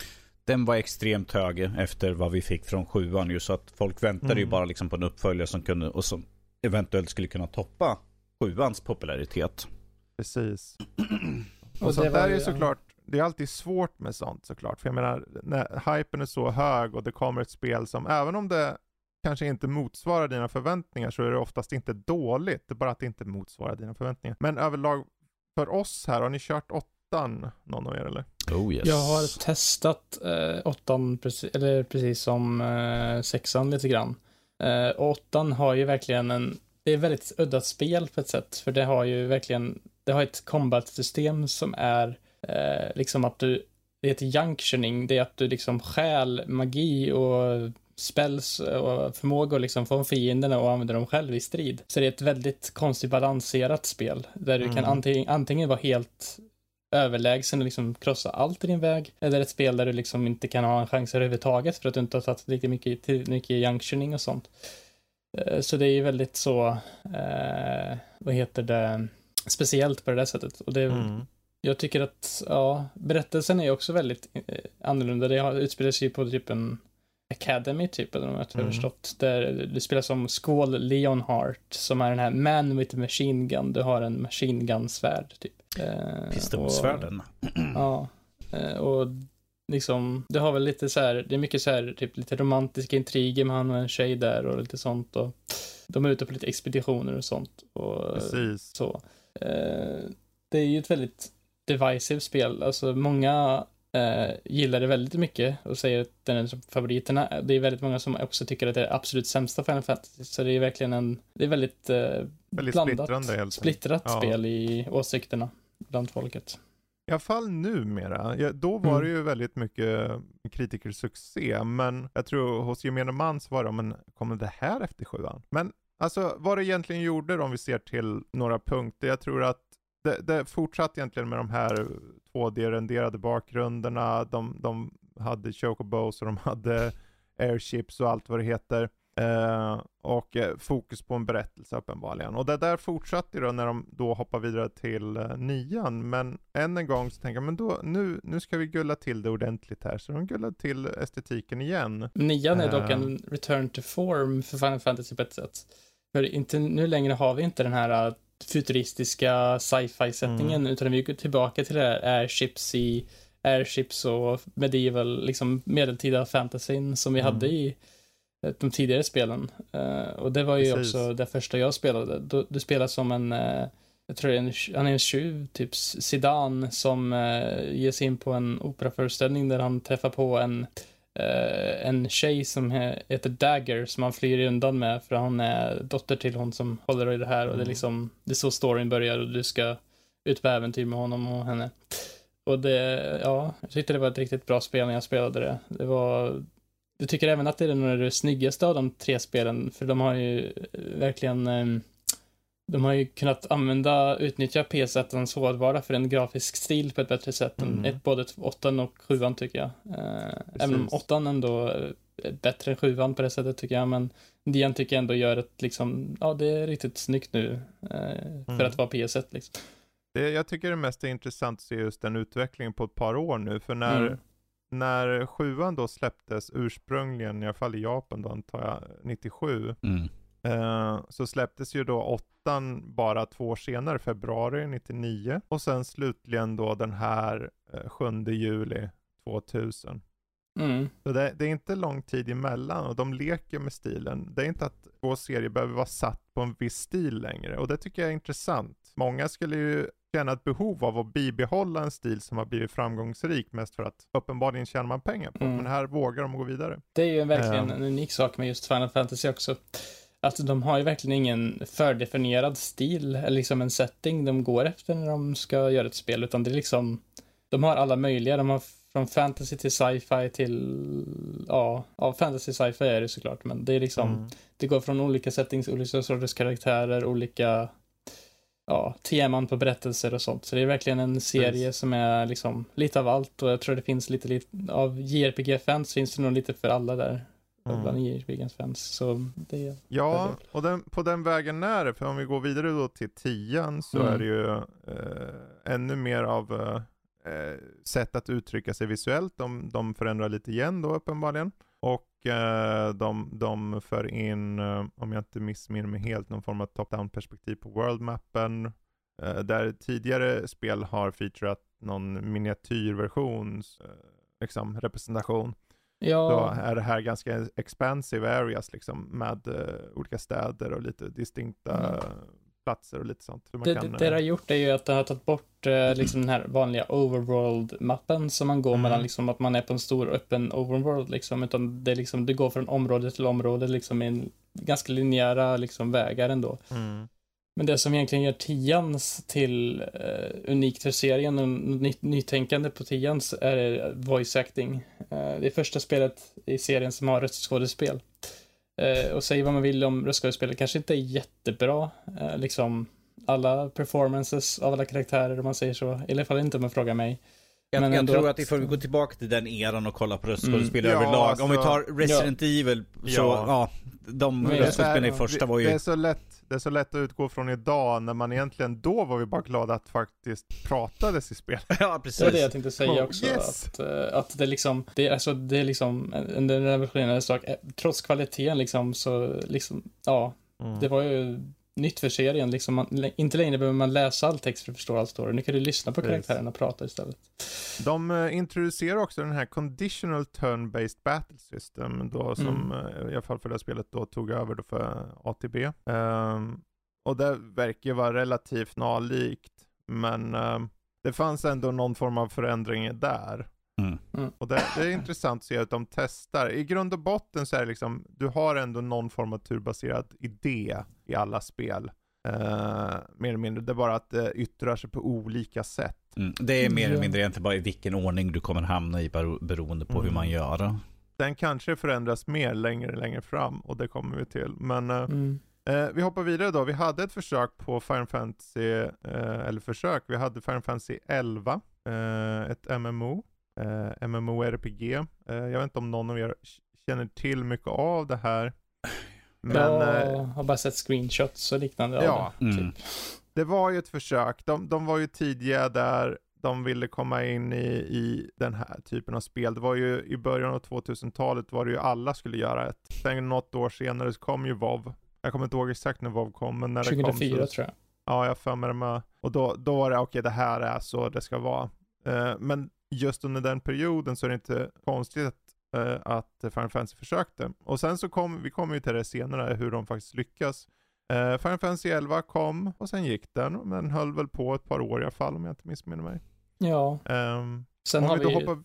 Den var extremt hög efter vad vi fick från sjuan ju, så att folk väntade mm. ju bara liksom på en uppföljare som kunde, och som eventuellt skulle kunna toppa sjuans popularitet. Precis. och, och sånt där är ju såklart, det är alltid svårt med sånt såklart, för jag menar, när hypen är så hög och det kommer ett spel som, även om det kanske inte motsvarar dina förväntningar så är det oftast inte dåligt. Det är bara att det inte motsvarar dina förväntningar. Men överlag för oss här, har ni kört åttan någon av er eller? Oh yes. Jag har testat eh, åttan precis, eller precis som eh, sexan lite grann. Eh, åttan har ju verkligen en, det är väldigt udda spel på ett sätt, för det har ju verkligen, det har ett combat-system som är eh, liksom att du, det heter junctioning, det är att du liksom stjäl magi och spells och förmågor liksom från fienderna och använder dem själv i strid. Så det är ett väldigt konstigt balanserat spel där du mm. kan antingen, antingen vara helt överlägsen och liksom krossa allt i din väg. Eller ett spel där du liksom inte kan ha en chans överhuvudtaget för att du inte har tagit lika mycket, mycket junctioning och sånt. Eh, så det är ju väldigt så, eh, vad heter det, speciellt på det där sättet. Och det, mm. jag tycker att, ja, berättelsen är också väldigt eh, annorlunda. Det utspelar sig på typ en Academy typ, eller om jag har mm. förstått. Där du spelar som Skål Leonhardt, som är den här Man with Machine Gun. Du har en Machine Gun-svärd, typ. Eh, Pistolsvärden. ja. Eh, och liksom, det har väl lite så här, det är mycket så här, typ lite romantiska intriger med han och en tjej där och lite sånt. Och de är ute på lite expeditioner och sånt. Och Precis. så. Eh, det är ju ett väldigt divisive spel. Alltså många eh, gillar det väldigt mycket och säger att den är favoriterna. Det är väldigt många som också tycker att det är absolut sämsta Final Fantasy. Så det är verkligen en, det är väldigt, eh, väldigt blandat, splittrat ja. spel i åsikterna bland folket. I alla fall numera. Ja, då var mm. det ju väldigt mycket kritikersuccé, men jag tror hos gemene man så var det, men kommer det här efter sjuan? Men alltså vad det egentligen gjorde om vi ser till några punkter, jag tror att det, det fortsatte egentligen med de här 2D-renderade bakgrunderna, de, de hade chocobos och de hade airships och allt vad det heter. Eh, och eh, fokus på en berättelse uppenbarligen. Och det där fortsatte då när de då hoppar vidare till eh, nian. Men än en gång så tänker jag, men då, nu, nu ska vi gulla till det ordentligt här. Så de gullade till estetiken igen. Nian är dock en eh. return to form för Final Fantasy på ett sätt. För inte, nu längre har vi inte den här futuristiska sci-fi settingen, mm. utan vi går tillbaka till det här airships i airships och medieval, liksom medeltida fantasyn som vi mm. hade i eh, de tidigare spelen. Uh, och det var ju Precis. också det första jag spelade. Du, du spelar som en, uh, jag tror en, han är en tjuv, typ Sidan, som uh, ger sig in på en operaföreställning där han träffar på en uh, en tjej som heter Dagger som han flyr undan med för hon är dotter till hon som håller i det här och det är mm. liksom, det är så storyn börjar och du ska ut på äventyr med honom och henne. Och det, ja, jag tyckte det var ett riktigt bra spel när jag spelade det. Det var, jag tycker även att det är nog det snyggaste av de tre spelen, för de har ju verkligen ehm, de har ju kunnat använda, utnyttja PS1 hårdvara för en grafisk stil på ett bättre sätt mm. än ett, både 8 och 7 tycker jag. Eh, även om 8 ändå är bättre än 7 på det sättet tycker jag, men Dian tycker jag ändå gör ett liksom, ja det är riktigt snyggt nu eh, för mm. att vara PS1 liksom. Det, jag tycker det mest är intressant att se just den utvecklingen på ett par år nu, för när, mm. när sjuan då släpptes ursprungligen, i alla fall i Japan då antar jag, 97, eh, så släpptes ju då åttan bara två år senare, februari 99, och sen slutligen då den här eh, 7 juli 2000. Mm. Så det, det, är inte lång tid emellan och de leker med stilen. Det är inte att två serier behöver vara satt på en viss stil längre och det tycker jag är intressant. Många skulle ju känna ett behov av att bibehålla en stil som har blivit framgångsrik mest för att uppenbarligen tjänar man pengar på. Mm. Men här vågar de gå vidare. Det är ju verkligen um. en unik sak med just Final Fantasy också. Att de har ju verkligen ingen fördefinierad stil eller liksom en setting de går efter när de ska göra ett spel utan det är liksom de har alla möjliga. De har från fantasy till sci-fi till, ja, ja fantasy sci-fi är det såklart, men det är liksom, mm. det går från olika settings, olika sorters karaktärer, olika ja, teman på berättelser och sånt. Så det är verkligen en serie nice. som är liksom lite av allt och jag tror det finns lite, lite av JRPG-fans finns det nog lite för alla där. Mm. Bland JRPG-fans. Så det Ja, och den, på den vägen är det. För om vi går vidare då till tian så mm. är det ju eh, ännu mer av eh, sätt att uttrycka sig visuellt. De, de förändrar lite igen då uppenbarligen. Och eh, de, de för in, eh, om jag inte missminner mig helt, någon form av top-down perspektiv på world-mappen. Eh, där tidigare spel har featurat någon miniatyrversion, eh, liksom representation. Ja. Så är det här ganska expansive areas liksom med eh, olika städer och lite distinkta mm platser och lite sånt. det, kan, det, det har gjort är ju att det har tagit bort eh, liksom den här vanliga overworld-mappen som man går mm. mellan, liksom att man är på en stor öppen overworld liksom, utan det, liksom, det går från område till område liksom i en ganska linjära liksom vägar ändå. Mm. Men det som egentligen gör tians till uh, unikt för serien och ny, nytänkande på tians är voice acting. Uh, det är första spelet i serien som har röstskådespel. Eh, och säg vad man vill om röstskådespelet kanske inte är jättebra. Eh, liksom alla performances av alla karaktärer om man säger så. I alla fall inte om man frågar mig. Jag, men jag tror att ifall vi går tillbaka till den eran och kollar på röstskådespel mm. överlag. Ja, om vi tar Resident ja. Evil så, ja, ja de röstskådespelen i första var ju... Det är så lätt det är så lätt att utgå från idag när man egentligen då var vi bara glada att faktiskt pratades i spel. Ja, precis. Det är det jag tänkte säga oh, också. Yes. Att, eh, att det liksom, det är, alltså, det är liksom en, en revolutionerande sak. Eh, trots kvaliteten liksom så, liksom, ja, mm. det var ju nytt för serien. Liksom man, inte längre behöver man läsa all text för att förstå all story. Nu kan du lyssna på karaktärerna och prata istället. De uh, introducerar också den här conditional turn-based battle system då som mm. uh, i alla fall för det här spelet då tog över då för ATB. Um, ehm, och det verkar vara relativt nalikt men um, det fanns ändå någon form av förändring där. Mm. Mm. Och det, det, är intressant att se att de testar. I grund och botten så är det liksom, du har ändå någon form av turbaserad idé i alla spel. Uh, mer eller mindre. Det är bara att det yttrar sig på olika sätt. Mm. Det är mer eller mindre inte bara i vilken ordning du kommer hamna i beroende på hur mm. man gör. Den kanske förändras mer längre längre fram och det kommer vi till. Men uh, uh, vi hoppar vidare då. Vi hade ett försök på Final Fantasy, eller försök, vi hade Final Fantasy 11, ett MMO eh, MMORPG. Eh, jag vet inte om någon av er känner till mycket av det här. Men, jag eh, har bara sett screenshots och liknande ja, av det. Mm. Typ. Det var ju ett försök. De, de var ju tidiga där de ville komma in i, i den här typen av spel. Det var ju i början av 2000-talet var det ju alla skulle göra ett. Sen något år senare så kom ju WoW. Jag kommer inte ihåg exakt när WoW kom, men när 2004 det kom så, tror jag. Ja, jag för mig det med. Och då, då var det, okej okay, det här är så det ska vara. Uh, men just under den perioden så är det inte konstigt att, uh, att Final Fantasy försökte. Och sen så kom, vi kommer ju till det senare, hur de faktiskt lyckas. Uh, Final Fantasy 11 kom och sen gick den, men höll väl på ett par år i alla fall om jag inte missminner mig. Ja. Um, Sen har vi, vi hoppar...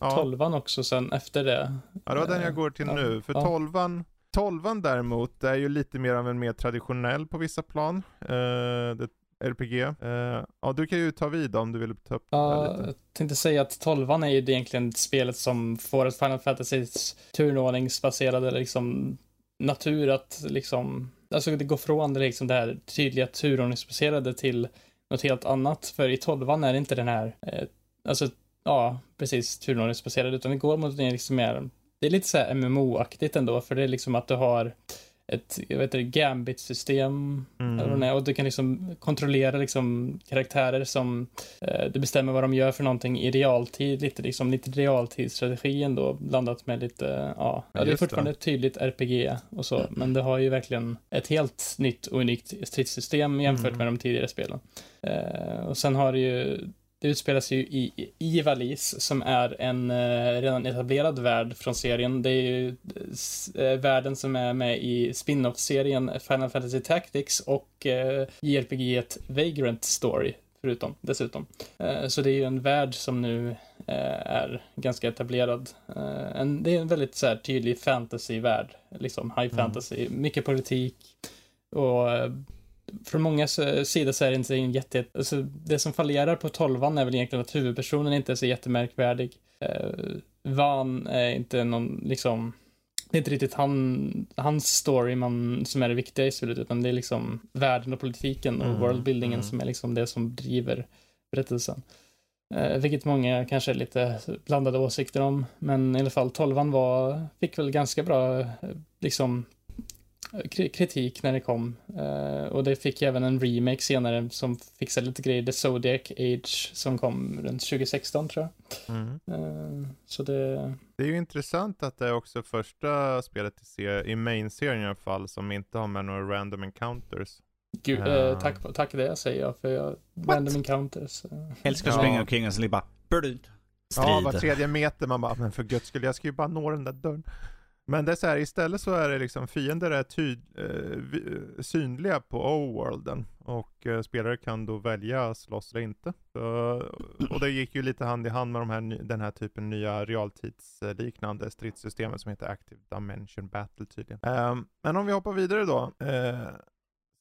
ja, tolvan också sen efter det. Ja, det var den jag går till nu. För tolvan, tolvan däremot är ju lite mer av en mer traditionell på vissa plan. Uh, det RPG. Uh, ja, du kan ju ta vid om du vill ta upp ja, det lite. Jag tänkte säga att tolvan är ju egentligen spelet som får ett Final Fantasys turnordningsbaserade liksom natur att liksom, alltså det går från det liksom det här tydliga turordningsbaserade till något helt annat. För i tolvan är det inte den här, eh, alltså ja, precis turordningsbaserad, utan det går mot en liksom mer, det är lite så här MMO-aktigt ändå, för det är liksom att du har ett, jag vet inte, gambit-system. Mm. Och du kan liksom kontrollera liksom karaktärer som, eh, du bestämmer vad de gör för någonting i realtid, lite liksom, lite realtidsstrategi ändå, blandat med lite, ja, ja det är fortfarande ett tydligt RPG och så, men det har ju verkligen ett helt nytt och unikt stridssystem jämfört mm. med de tidigare spelen. Eh, och sen har det ju det utspelar sig ju i, i Valis som är en eh, redan etablerad värld från serien. Det är ju eh, världen som är med i spin-off-serien Final Fantasy Tactics och eh, JRPG Vagrant Story förutom, dessutom. Eh, så det är ju en värld som nu eh, är ganska etablerad. Eh, en, det är en väldigt så här, tydlig fantasy-värld, liksom high mm. fantasy, mycket politik och från många sidor så är det inte en jätte... Alltså, det som fallerar på tolvan är väl egentligen att huvudpersonen inte är så jättemärkvärdig. Eh, Van är inte någon, liksom... Det är inte riktigt han, hans story man, som är det viktiga i spelet, utan det är liksom världen och politiken och mm, worldbuildingen mm. som är liksom det som driver berättelsen. Eh, vilket många kanske är lite blandade åsikter om, men i alla fall tolvan var, fick väl ganska bra, eh, liksom, kritik när det kom. Uh, och det fick även en remake senare som fixade lite grejer. The Zodiac Age som kom runt 2016 tror jag. Mm. Uh, så det... Det är ju intressant att det är också första spelet i, i main-serien i alla fall som inte har med några random encounters. Gud, uh. tack, tack det säger jag för jag, random encounters. Älskar att springa omkring och bara, Strid. Ja, var tredje meter man bara, men för guds skull, jag ska ju bara nå den där dörren. Men det är så här, istället så är det liksom fiender är tyd, eh, synliga på O-worlden och eh, spelare kan då välja slåss eller inte. Så, och det gick ju lite hand i hand med de här, den här typen nya realtidsliknande stridssystemet som heter Active Dimension Battle tydligen. Eh, men om vi hoppar vidare då. Eh,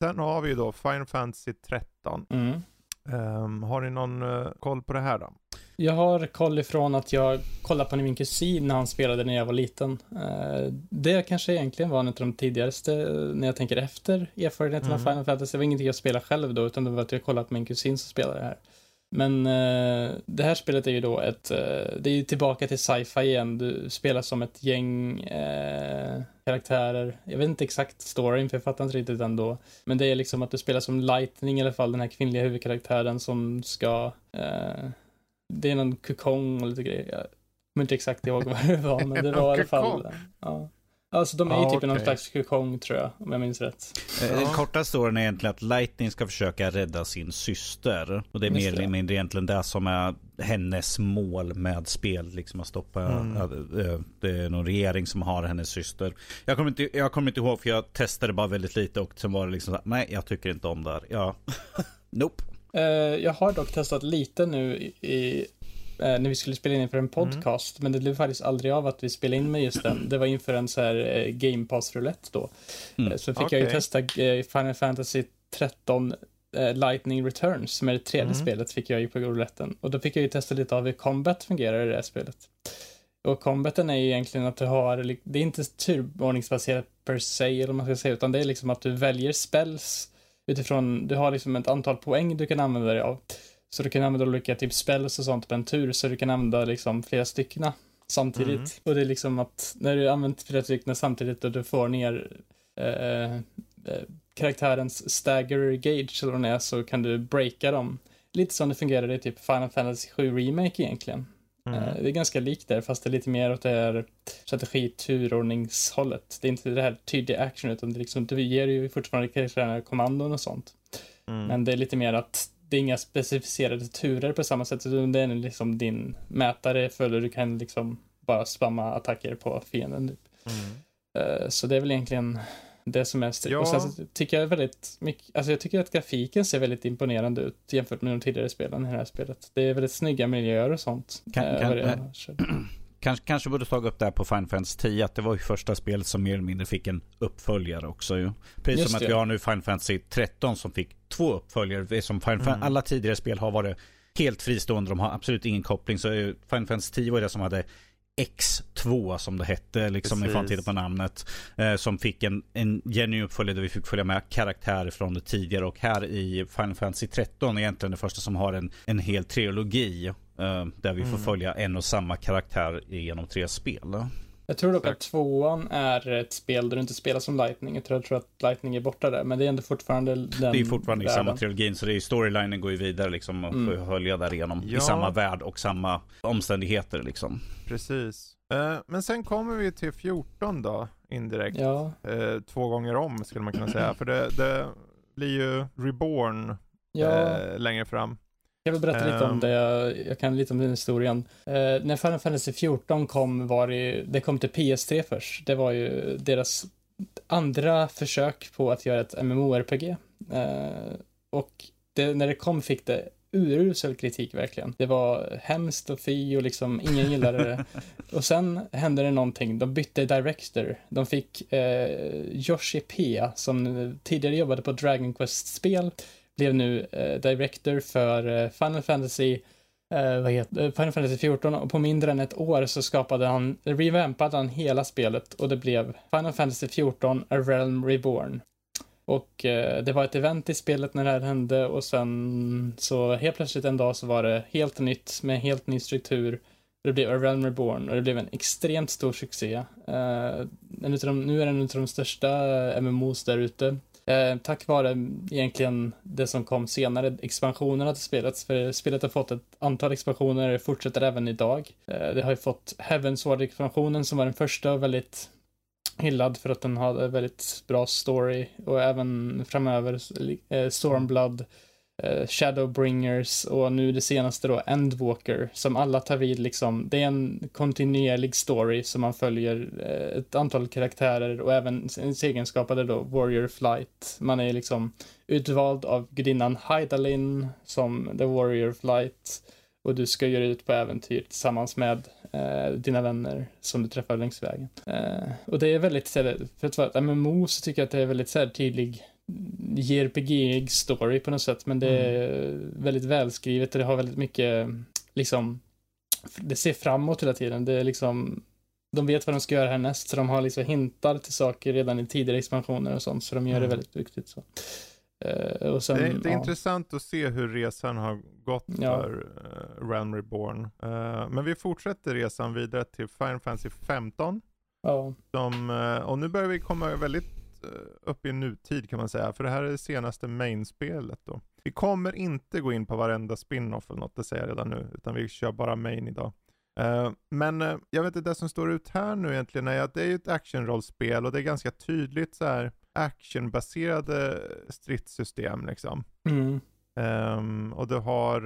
sen har vi ju då Final Fantasy 13. Mm. Um, har ni någon uh, koll på det här då? Jag har koll ifrån att jag kollade på min kusin när han spelade när jag var liten. Uh, det kanske egentligen var en av de tidigaste, när jag tänker efter, erfarenheterna mm. av Final Fantasy. Det var ingenting jag spelade själv då, utan det var att jag kollade på min kusin som spelade det här. Men uh, det här spelet är ju då ett, uh, det är ju tillbaka till sci-fi igen. Du spelar som ett gäng uh, karaktärer. Jag vet inte exakt storyn, för jag fattar inte riktigt ändå. Men det är liksom att du spelar som Lightning i alla fall, den här kvinnliga huvudkaraktären som ska... det är någon kukong och lite grejer. Jag kommer inte exakt ihåg vad det var, men det var i alla fall... Ja. Alltså de är ju ah, typ okay. någon slags kokong tror jag, om jag minns rätt. Eh, den korta storyn är egentligen att Lightning ska försöka rädda sin syster. Och det är mer eller mindre egentligen det som är hennes mål med spel. Liksom att stoppa, mm. äh, det är någon regering som har hennes syster. Jag kommer, inte, jag kommer inte ihåg för jag testade bara väldigt lite och sen var det liksom så här, nej jag tycker inte om det här. Ja, nope. Uh, jag har dock testat lite nu i eh, när vi skulle spela in inför en mm. podcast, mm. men det blev faktiskt aldrig av att vi spelade in med just den. Det var inför en så här eh, Game Pass roulette då. Mm. Eh, så fick okay. jag ju testa eh, Final Fantasy 13 eh, Lightning Returns, som är det tredje mm. spelet, fick jag ju på rouletten. Och då fick jag ju testa lite av hur combat fungerar i det här spelet. Och combaten är ju egentligen att du har, det är inte turordningsbaserat per se, eller man ska säga, utan det är liksom att du väljer spells utifrån, du har liksom ett antal poäng du kan använda dig av. Så du kan använda olika typ spells och sånt på en tur, så du kan använda liksom flera stycken samtidigt. Mm. Och det är liksom att när du använder flera stycken samtidigt och du får ner eh, eh, karaktärens stagger gauge eller vad är, så kan du breaka dem. Lite som det fungerar i typ Final Fantasy 7 Remake egentligen. Mm. Eh, det är ganska likt där, fast det är lite mer åt det här strategi turordningshållet. Det är inte det här tydliga action, utan det liksom, du ger ju fortfarande karaktärerna kommandon och sånt. Mm. Men det är lite mer att det är inga specificerade turer på samma sätt, utan det är liksom din mätare följer, du kan liksom bara spamma attacker på fienden. Typ. Mm. Uh, så det är väl egentligen Det som är ja. Och sen så tycker jag väldigt mycket, alltså jag tycker att grafiken ser väldigt imponerande ut jämfört med de tidigare spelen i det här spelet. Det är väldigt snygga miljöer och sånt. Kan, äh, kan, äh, kanske, kanske borde tagit upp det här på Final Fantasy 10, att det var ju första spelet som mer eller mindre fick en uppföljare också ju. Precis Just som det. att vi har nu Final Fantasy 13 som fick två uppföljare. Som Final mm. Alla tidigare spel har varit helt fristående, de har absolut ingen koppling. Så Final Fantasy 10 var det som hade X2 som det hette, liksom Precis. ifall tittar på namnet. Eh, som fick en, en genuin uppföljare där vi fick följa med karaktärer från det tidigare. Och här i Final Fantasy 13 är egentligen det första som har en, en hel trilogi. Eh, där vi får mm. följa en och samma karaktär genom tre spel. Jag tror dock att tvåan är ett spel där du inte spelar som Lightning. Jag tror, jag tror att Lightning är borta där, men det är ändå fortfarande den Det är fortfarande världen. i samma trilogin, så det är storylinen går ju vidare liksom och mm. får följa därigenom. Ja. I samma värld och samma omständigheter liksom. Precis. Uh, men sen kommer vi till 14 då, indirekt. Ja. Uh, två gånger om skulle man kunna säga, för det, det blir ju Reborn ja. uh, längre fram. Jag vill berätta lite om ehm. det, jag, kan lite om den historien. Uh, när Final Fantasy 14 kom var det, det kom till PS3 först. Det var ju deras andra försök på att göra ett MMORPG. Eh, och det, när det kom fick det urusel kritik verkligen. Det var hemskt och fy och liksom ingen gillade det. och sen hände det någonting. De bytte director. De fick eh, Yoshi P som tidigare jobbade på Dragon Quest-spel blev nu eh, director för eh, Final Fantasy eh, vad heter, eh, Final Fantasy 14 och på mindre än ett år så skapade han, revampade han hela spelet och det blev Final Fantasy 14 A Realm Reborn. Och eh, det var ett event i spelet när det här hände och sen så helt plötsligt en dag så var det helt nytt med helt ny struktur. Det blev A Realm Reborn och det blev en extremt stor succé. Eh, en de, nu är det en av de största MMOs där ute. Eh, tack vare egentligen det som kom senare, expansionerna till spelet. För spelet har fått ett antal expansioner, fortsätter även idag. Eh, det har ju fått Heaven Sword-expansionen som var den första och väldigt hyllad för att den hade väldigt bra story och även framöver eh, Stormblood Eh, Shadowbringers och nu det senaste då Endwalker som alla tar vid liksom. Det är en kontinuerlig story som man följer eh, ett antal karaktärer och även ens egenskapade då Warrior Flight. Man är liksom utvald av gudinnan Hydaelyn som The Warrior Flight och du ska göra ut på äventyr tillsammans med eh, dina vänner som du träffar längs vägen. Eh, och det är väldigt, eh, för att vara ett MMO så tycker jag att det är väldigt så här, tydlig JRPG story på något sätt, men det är mm. väldigt välskrivet och det har väldigt mycket, liksom, det ser framåt hela tiden. Det är liksom, de vet vad de ska göra härnäst, så de har liksom hintar till saker redan i tidigare expansioner och sånt, så de gör mm. det väldigt duktigt. Så. Uh, sen, det är, det är ja. intressant att se hur resan har gått ja. för uh, Realm Reborn. Uh, men vi fortsätter resan vidare till Final Fantasy 15. Ja. Som, och nu börjar vi komma väldigt upp i nutid kan man säga, för det här är det senaste main-spelet då. Vi kommer inte gå in på varenda spin-off eller något, det säger jag redan nu, utan vi kör bara main idag. Uh, men uh, jag vet inte, det som står ut här nu egentligen är att det är ett actionrollspel och det är ganska tydligt så här actionbaserade stridssystem liksom. Mm. Um, och du har,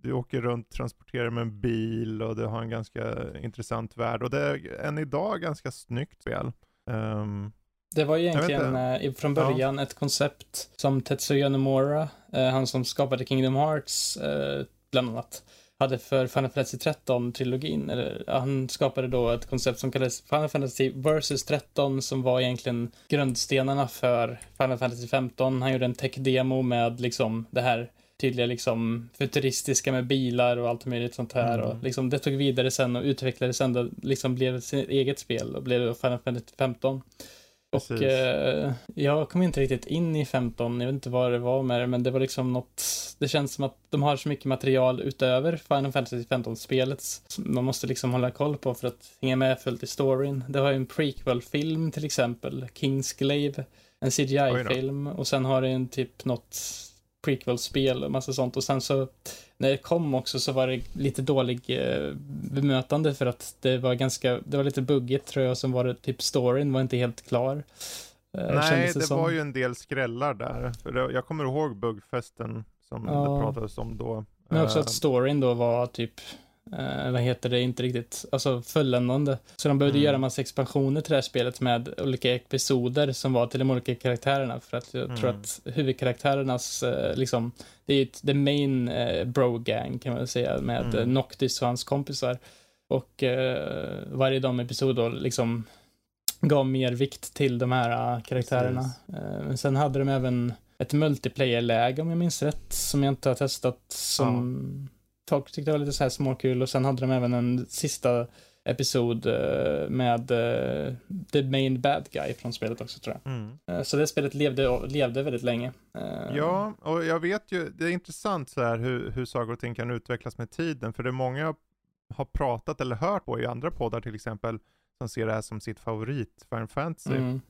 du åker runt, transporterar med en bil och du har en ganska intressant värld och det är än idag ganska snyggt spel. Um, det var egentligen eh, från början ja. ett koncept som Tetsuya Nomura, eh, han som skapade Kingdom Hearts, eh, bland annat, hade för Final Fantasy 13-trilogin. Han skapade då ett koncept som kallades Final Fantasy vs 13 som var egentligen grundstenarna för Final Fantasy 15. Han gjorde en tech-demo med liksom det här tydliga liksom futuristiska med bilar och allt möjligt sånt här. Mm. Och liksom det tog vidare sen och utvecklades sen då liksom blev sitt eget spel och blev Final Fantasy 15. Och eh, jag kom inte riktigt in i 15, jag vet inte vad det var med det, men det var liksom något, det känns som att de har så mycket material utöver Final Fantasy 15-spelet man måste liksom hålla koll på för att hänga med fullt i storyn. Det har ju en prequel-film till exempel, Kingsglaive, en CGI-film och sen har det en typ något prequel-spel och massa sånt. Och sen så när det kom också så var det lite dålig eh, bemötande för att det var ganska, det var lite buggigt tror jag som var det, typ storyn var inte helt klar. Eh, Nej, det, det var ju en del skrällar där. För det, jag kommer ihåg buggfesten som ja. det pratades om då. Men också att eh, storyn då var typ eh, vad heter det, inte riktigt, alltså fulländande. Så de behövde mm. göra en massa expansioner till det här spelet med olika episoder som var till de olika karaktärerna. För att jag mm. tror att huvudkaraktärernas, eh, liksom, det är ju the main eh, bro gang kan man väl säga med mm. Noctis och hans kompisar. Och eh, varje de episod då liksom gav mer vikt till de här uh, karaktärerna. Uh, men sen hade de även ett multiplayer-läge om jag minns rätt, som jag inte har testat, som. Folk tyckte var lite så här småkul och sen hade de även en sista episod uh, med uh, the main bad guy från spelet också tror jag. Mm. Uh, så det spelet levde, levde väldigt länge. Ja, och jag vet ju, det är intressant så här hur, hur saker och ting kan utvecklas med tiden, för det är många har pratat eller hört på i andra poddar till exempel, som ser det här som sitt favorit Final Fantasy. Mm.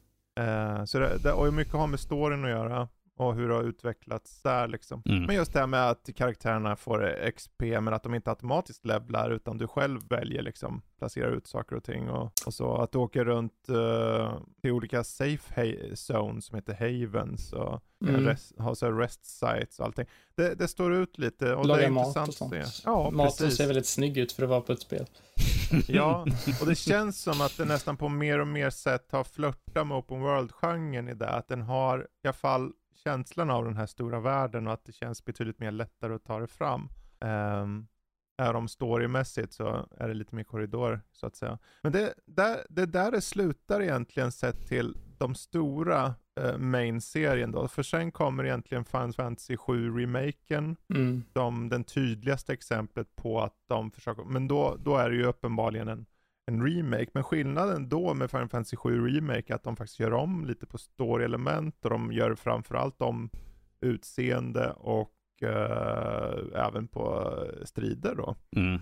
Så det, det, och mycket har med storyn att göra och hur det har utvecklats där liksom. Mm. Men just det här med att karaktärerna får XP men att de inte automatiskt levlar utan du själv väljer liksom placera ut saker och ting och, och så. Att du åker runt uh, till olika safe zones som heter havens och mm. rest, har så rest sites och allting. Det, det står ut lite och Laga det är mat intressant och sånt. att se. Ja, Maten precis. ser väldigt snygg ut för att vara på ett spel. ja, och det känns som att det nästan på mer och mer sätt har flörtat med open world-genren i det. Att den har i alla fall känslan av den här stora världen och att det känns betydligt mer lättare att ta det fram. Um, är om storymässigt så är det lite mer korridor så att säga. Men det där det, där det slutar egentligen sett till de stora uh, main-serien då. För sen kommer egentligen Final Fantasy 7 remaken mm. som den tydligaste exemplet på att de försöker, men då, då är det ju uppenbarligen en en remake. Men skillnaden då med Final Fantasy 7 Remake är att de faktiskt gör om lite på story-element och de gör framförallt om utseende och uh, även på strider då. Mm.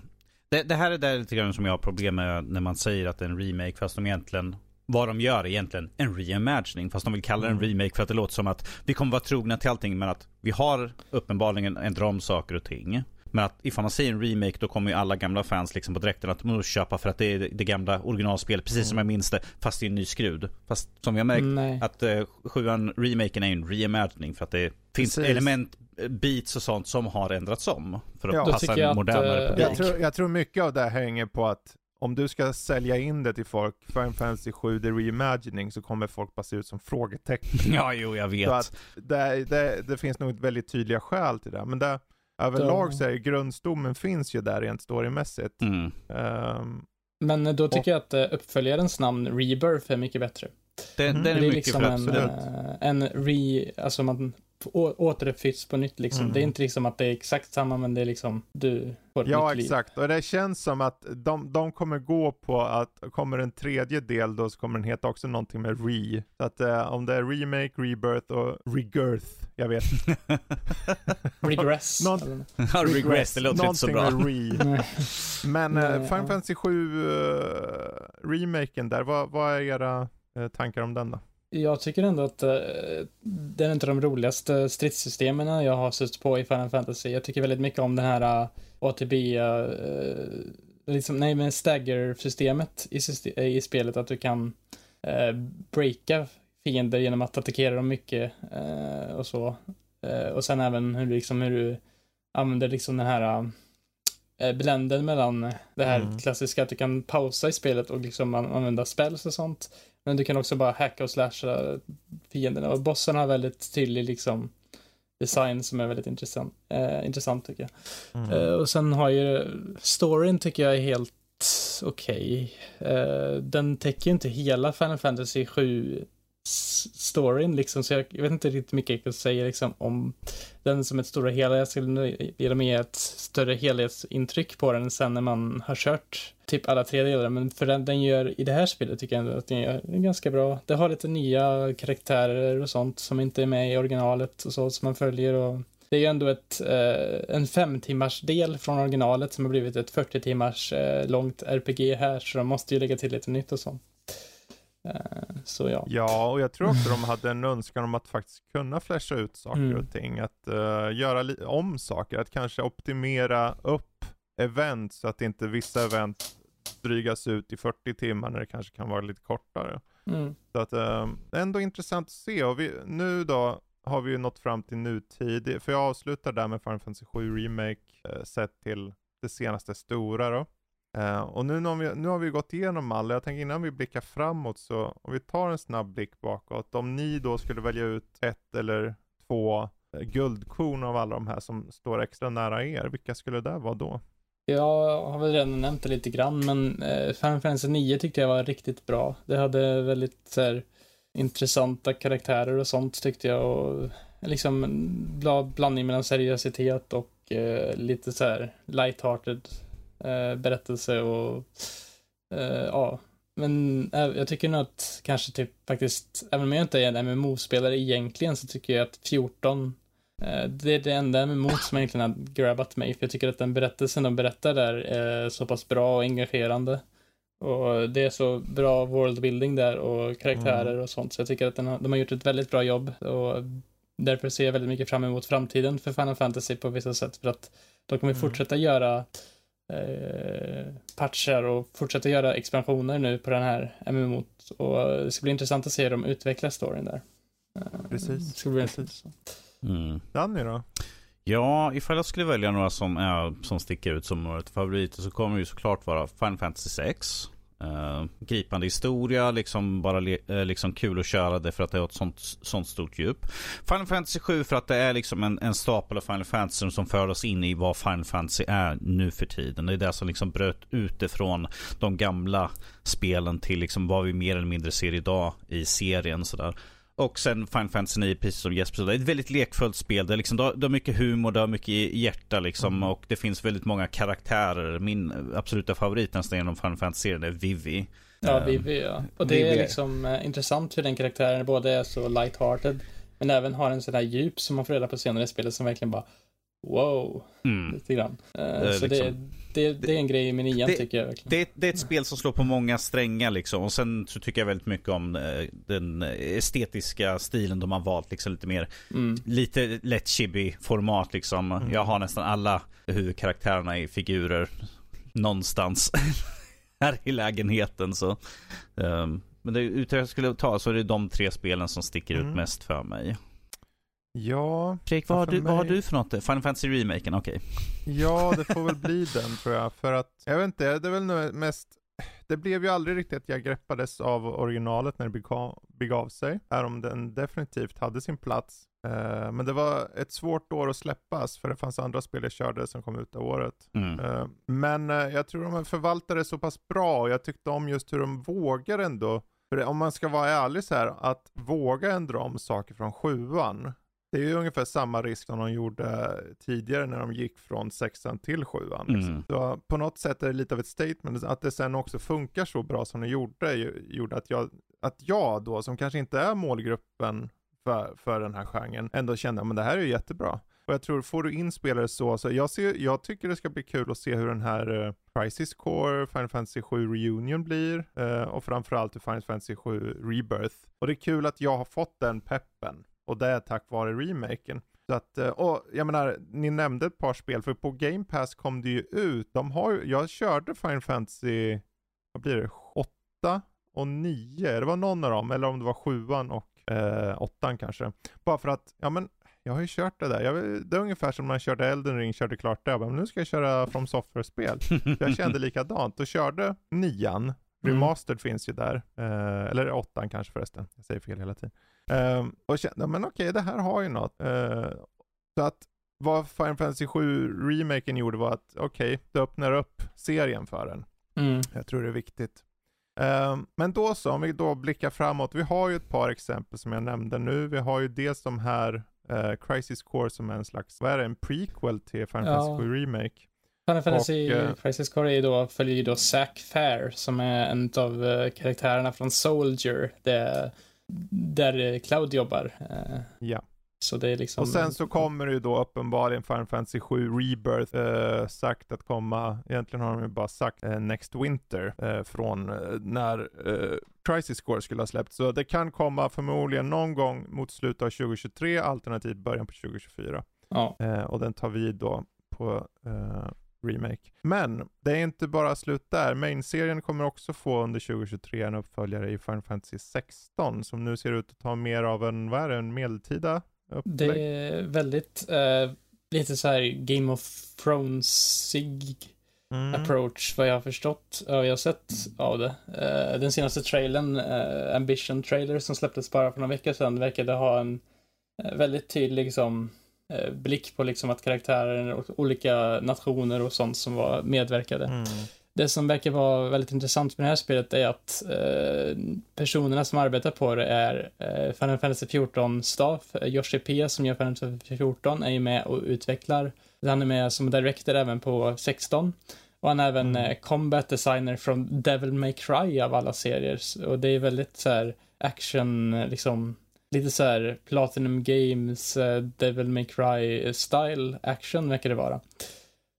Det, det, här är det lite grann som jag har problem med när man säger att det är en remake fast de egentligen vad de gör är egentligen en reimagining fast de vill kalla det en mm. remake för att det låter som att vi kommer vara trogna till allting men att vi har uppenbarligen ändrat om saker och ting. Men att ifall man säger en remake då kommer ju alla gamla fans liksom på direkten att köpa för att det är det gamla originalspelet precis mm. som jag minns det. Fast är en ny skrud. Fast som vi har märkt Nej. att uh, sjuan remaken är ju en reimagining för att det finns precis. element, eh, beats och sånt som har ändrats om. För att ja. passa en modernare publik. Jag tror, jag tror mycket av det hänger på att om du ska sälja in det till folk, Final Fantasy 7 The Reimagining, så kommer folk bara se ut som frågetecken. Ja, jo, jag vet. Så att det, det, det finns nog väldigt tydliga skäl till det. Men det, överlag så är grundstommen finns ju där rent storymässigt. Mm. Um, men då tycker och, jag att eh, uppföljarens namn Rebirth är mycket bättre. Den, mm. den är, det är mycket liksom en, eh, en re, alltså man återuppfylls på nytt liksom. Mm. Det är inte liksom att det är exakt samma men det är liksom du får ett Ja nytt exakt och det känns som att de, de kommer gå på att kommer en tredje del då så kommer den heta också någonting med re. Så att uh, om det är remake, rebirth och regirth, jag vet Regress. Någon, ja, regress, det låter inte så bra. Med re. men uh, Final Fantasy 7 uh, remaken där, vad, vad är era uh, tankar om den då? Jag tycker ändå att uh, det är inte de roligaste stridssystemen jag har suttit på i Final Fantasy. Jag tycker väldigt mycket om det här uh, ATB, uh, liksom, nej men stagger-systemet i, system, i spelet, att du kan uh, breaka fiender genom att attackera dem mycket uh, och så. och sen även hur, liksom, hur du använder liksom den här blenden mellan det här mm. klassiska att du kan pausa i spelet och liksom använda spells och sånt. Men du kan också bara hacka och slasha fienderna. Och bossen har väldigt tydlig liksom design som är väldigt intressant, eh, intressant tycker jag. Mm. Eh, och sen har ju storyn tycker jag är helt okej. Okay. Eh, den täcker ju inte hela Final Fantasy 7 storyn liksom, så jag, jag, vet inte riktigt mycket jag kan säga liksom om den som ett stora hela. Jag skulle vilja ge ett större helhetsintryck på den sen när man har kört typ alla tre delar, men för den den gör i det här spelet tycker jag ändå att den gör ganska bra. Det har lite nya karaktärer och sånt som inte är med i originalet och så som man följer och det är ju ändå ett, eh, en fem timmars del från originalet som har blivit ett 40 timmars eh, långt RPG här, så de måste ju lägga till lite nytt och sånt. Eh, så ja. Ja, och jag tror också de hade en önskan om att faktiskt kunna flasha ut saker mm. och ting. Att uh, göra om saker, att kanske optimera upp event så att inte vissa event drygas ut i 40 timmar när det kanske kan vara lite kortare. Mm. Så att uh, ändå intressant att se. Och vi, nu då har vi ju nått fram till nutid. För jag avslutar där med Final Fantasy 7 Remake uh, sett till det senaste stora då. Uh, och nu, har vi, nu har vi gått igenom alla, jag tänker innan vi blickar framåt så om vi tar en snabb blick bakåt. Om ni då skulle välja ut ett eller två eh, guldkorn av alla de här som står extra nära er, vilka skulle det vara då? Jag har väl redan nämnt det lite grann, men eh, Final Fantasy 9 tyckte jag var riktigt bra. Det hade väldigt så här, intressanta karaktärer och sånt tyckte jag och liksom blandning mellan seriositet och eh, lite så här lighthearted eh, berättelse och eh, ja, men äh, jag tycker nog att kanske typ faktiskt, även om jag inte är en MMO-spelare egentligen så tycker jag att 14 eh, det är det enda MMO som egentligen har grabbat mig, för jag tycker att den berättelsen de berättar där är så pass bra och engagerande. Och det är så bra worldbuilding där och karaktärer mm. och sånt, så jag tycker att den har, de har gjort ett väldigt bra jobb och därför ser jag väldigt mycket fram emot framtiden för Final Fantasy på vissa sätt, för att de kommer mm. fortsätta göra eh, patchar och fortsätta göra expansioner nu på den här MMO. Och det ska bli intressant att se hur de utvecklar storyn där. Eh, Precis. Det ska bli Precis. Mm. Danny då? Ja, ifall jag skulle välja några som, är, som sticker ut som några favoriter så kommer det ju såklart vara Final Fantasy 6. Uh, gripande historia, liksom bara uh, liksom kul att köra det för att det har ett sånt, sånt stort djup. Final Fantasy 7 för att det är liksom en, en stapel av Final Fantasy som för oss in i vad Final Fantasy är nu för tiden. Det är det som liksom bröt utifrån de gamla spelen till liksom vad vi mer eller mindre ser idag i serien. Sådär. Och sen Final Fantasy 9, precis som Jesper sa, det är ett väldigt lekfullt spel. Det, är liksom, det, har, mycket humor, det har mycket hjärta liksom, mm. och det finns väldigt många karaktärer. Min absoluta favorit nästan genom Final Fantasy-serien är Vivi. Ja, um, Vivi ja. Och det Vivi. är liksom uh, intressant hur den karaktären både är så light-hearted, men även har en sån här djup som man får reda på senare i spelet som verkligen bara wow. Mm. Lite grann. Uh, så liksom, det, det, det, är en grej med nian tycker jag verkligen. Det, det, är ett spel som slår på många strängar liksom. Och sen så tycker jag väldigt mycket om uh, den estetiska stilen de har valt. Liksom lite mer, mm. lite lätt chibi format liksom. Mm. Jag har nästan alla huvudkaraktärerna i figurer någonstans här i lägenheten. Så, um, men det, utan jag skulle ta så är det de tre spelen som sticker ut mm. mest för mig. Ja. Fredrik, vad, har du, mig... vad har du för något? Final Fantasy remaken, okej. Okay. Ja, det får väl bli den tror jag. För att, jag vet inte, det är väl mest det blev ju aldrig riktigt att jag greppades av originalet när det begav, begav sig. Är om den definitivt hade sin plats. Uh, men det var ett svårt år att släppas för det fanns andra spel jag körde som kom ut det året. Mm. Uh, men uh, jag tror de förvaltade så pass bra och jag tyckte om just hur de vågar ändå. För om man ska vara ärlig så här, att våga ändra om saker från sjuan det är ju ungefär samma risk som de gjorde tidigare när de gick från sexan till sjuan. Liksom. Mm. Så på något sätt är det lite av ett statement, att det sen också funkar så bra som det gjorde, gjorde att jag, att jag då, som kanske inte är målgruppen för, för den här genren, ändå kände, att det här är jättebra. Och jag tror, får du in spelare så, så jag, ser, jag tycker det ska bli kul att se hur den här uh, Crisis Core, Final Fantasy 7 Reunion blir, uh, och framförallt hur Final Fantasy 7 Rebirth. Och det är kul att jag har fått den peppen. Och det är tack vare remaken. Så att, eh, och jag menar, ni nämnde ett par spel, för på Game Pass kom det ju ut, de har jag körde Final Fantasy, vad blir det, 8 och 9, det var någon av dem, eller om det var 7 och eh, 8 kanske. Bara för att, ja men, jag har ju kört det där. Jag, det är ungefär som när jag körde Elden Ring, körde klart det. Men nu ska jag köra From Software-spel. jag kände likadant och körde nian. Mm. Remastered mm. finns ju där. Eh, eller åttan kanske förresten. Jag säger fel hela tiden. Um, och kände, men okej, det här har ju något. Uh, så att vad Final Fantasy 7 remaken gjorde var att, okej, det öppnar upp serien för den. Mm. Jag tror det är viktigt. Um, men då så, om vi då blickar framåt. Vi har ju ett par exempel som jag nämnde nu. Vi har ju dels de här uh, Crisis Core som är en slags, vad är det, en prequel till Final ja. Fantasy 7 Remake. Final Fantasy och, uh, Crisis Core är då, följer ju då Zack Fair som är en av uh, karaktärerna från Soldier. Det där Cloud jobbar. Eh, ja. Så det är liksom... Och sen så kommer det ju då uppenbarligen Final Fantasy 7 Rebirth eh, sagt att komma, egentligen har de ju bara sagt eh, Next Winter eh, från eh, när eh, Crisis Core skulle ha släppts. Så det kan komma förmodligen någon gång mot slutet av 2023 alternativt början på 2024. Ja. Eh, och den tar vi då på remake. Men det är inte bara slut där. Main-serien kommer också få under 2023 en uppföljare i Final Fantasy 16 som nu ser ut att ta mer av en, vad är det, en medeltida upplägg? Det är väldigt, eh, lite så här Game of Thrones-ig mm. approach vad jag har förstått och jag har sett av det. Uh, den senaste trailern, uh, Ambition trailer som släpptes bara för några veckor sedan verkade ha en uh, väldigt tydlig liksom, blick på liksom att karaktärer och olika nationer och sånt som var medverkade. Mm. Det som verkar vara väldigt intressant med det här spelet är att eh, personerna som arbetar på det är eh, Final Fantasy 14 staff. Yoshi P som gör Final Fantasy 14 är ju med och utvecklar. Han är med som director även på 16. Och han är även mm. eh, combat designer från Devil May Cry av alla serier. Och det är väldigt så här action, liksom lite så här Platinum Games, uh, Devil May Cry style action verkar det vara.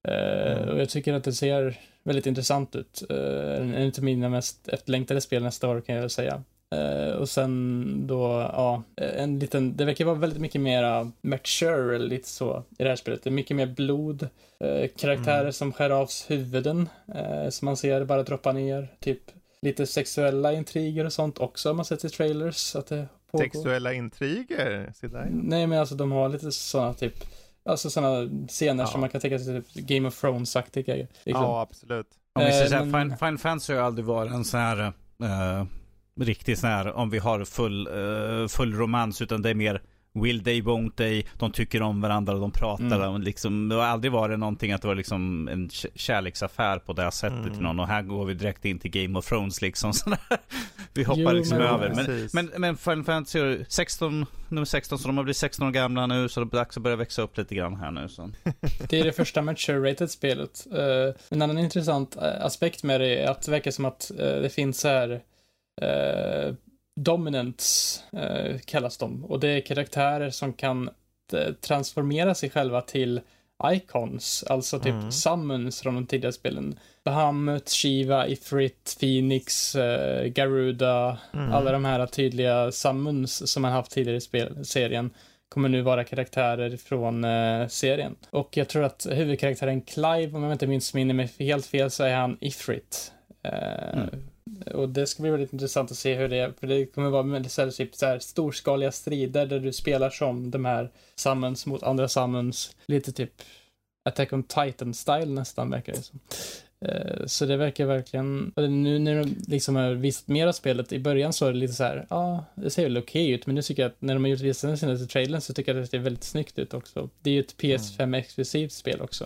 Uh, mm. Och jag tycker att det ser väldigt intressant ut. Uh, en av mina mest efterlängtade spel nästa år kan jag säga. Och sen då, ja, en liten, det verkar vara väldigt mycket mera mature, lite så, i det här spelet. Det är mycket mer blod, karaktärer mm. som skär av huvuden, som man ser bara droppa ner, typ lite sexuella intriger och sånt också har man sett i trailers. Att det pågår. Sexuella intriger? Nej, men alltså de har lite sådana typ Alltså sådana scener ja. som man kan tänka sig typ Game of Thrones-aktiga. Liksom. Ja, absolut. Om vi säger såhär, men... Final Fantasy har ju aldrig varit en sån här uh, riktig sån här, om vi har full, uh, full romans, utan det är mer Will they, won't they, de tycker om varandra och de pratar. Mm. Liksom, det har aldrig varit någonting att det var liksom en kärleksaffär på det sättet mm. någon. Och här går vi direkt in till Game of Thrones liksom. vi hoppar jo, liksom men, över. Men, men, men Final Fantasy 16, nummer 16, så de har blivit 16 år gamla nu. Så det är dags att börja växa upp lite grann här nu. Så. det är det första mature-rated spelet. Uh, en annan intressant uh, aspekt med det är att det verkar som att uh, det finns här dominants eh, kallas de. Och det är karaktärer som kan eh, transformera sig själva till icons, alltså typ mm. summons från de tidigare spelen. Bahamut, Shiva, Ifrit, Phoenix, eh, Garuda, mm. alla de här tydliga summons som man haft tidigare i spel serien kommer nu vara karaktärer från eh, serien. Och jag tror att huvudkaraktären Clive, om jag inte minns minne mig helt fel, så är han Ifrit. Eh, mm. Och det ska bli väldigt intressant att se hur det är, för det kommer vara väldigt så här, typ, så här, storskaliga strider där du spelar som de här summons mot andra summons. Lite typ Attack on Titan-style nästan verkar det som. Eh, så det verkar verkligen, nu när de liksom har visat mer av spelet, i början så är det lite så här, ja, ah, det ser väl okej okay ut, men nu tycker jag att när de har gjort visat den senaste trailern så tycker jag att det ser väldigt snyggt ut också. Det är ju ett PS5-exklusivt spel också.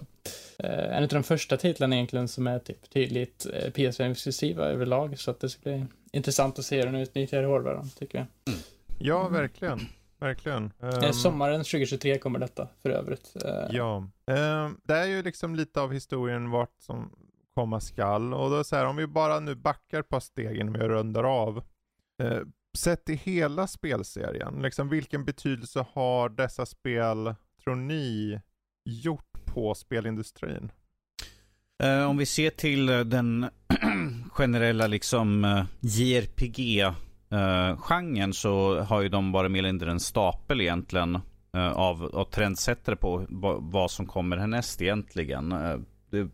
Uh, en av de första titlarna egentligen som är typ tydligt eh, PS5-exklusiva överlag, så att det ska bli intressant att se hur den utnyttjar hårdvaran, tycker jag. Mm. Ja, verkligen. Verkligen. Um, sommaren 2023 kommer detta för övrigt. Ja. Um, det är ju liksom lite av historien vart som komma skall. Och då så här, om vi bara nu backar på steg innan vi rundar av. Eh, sett i hela spelserien, liksom vilken betydelse har dessa spel, tror ni, gjort på spelindustrin? Eh, om vi ser till eh, den generella liksom eh, JRPG-genren eh, så har ju de varit mer eller mindre en stapel egentligen eh, av, av trendsättare på vad som kommer härnäst egentligen. Det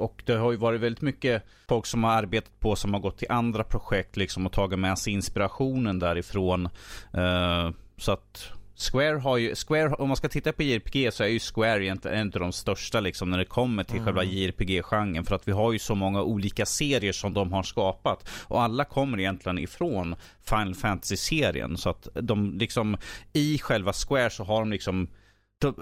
och det har ju varit väldigt mycket folk som har arbetat på som har gått till andra projekt liksom och tagit med sig inspirationen därifrån. Uh, så att Square har ju, Square, om man ska titta på JRPG så är ju Square egentligen en av de största liksom när det kommer till mm. själva JRPG-genren. För att vi har ju så många olika serier som de har skapat. Och alla kommer egentligen ifrån Final Fantasy-serien. Så att de liksom, i själva Square så har de liksom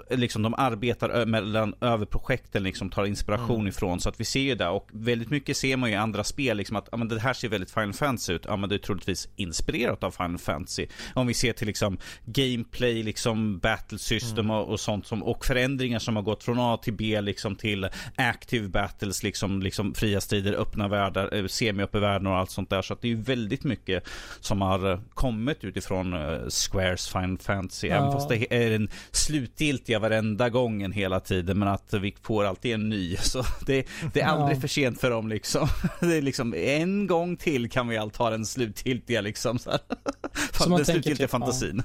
liksom, de arbetar mellan, över projekten, liksom tar inspiration mm. ifrån. Så att vi ser ju det. Och väldigt mycket ser man ju i andra spel, liksom att ja, men det här ser väldigt Final Fantasy ut. Ja, men det är troligtvis inspirerat av Final Fantasy. Om vi ser till liksom gameplay, liksom battle system mm. och, och, sånt. Som, och förändringar som har gått från A till B liksom till active battles, liksom, liksom fria strider, öppna världar, eh, semi-öppna världar och allt sånt där. Så att det är ju väldigt mycket som har eh, kommit utifrån uh, Squares Final Fantasy. Ja. Även fast det är en slutlig slutgiltiga varenda gången hela tiden men att vi får alltid en ny. Så det, det är aldrig ja. för sent för dem liksom. Det är liksom en gång till kan vi allt ha den slutgiltiga liksom. Så den slutgiltiga typ, fantasin.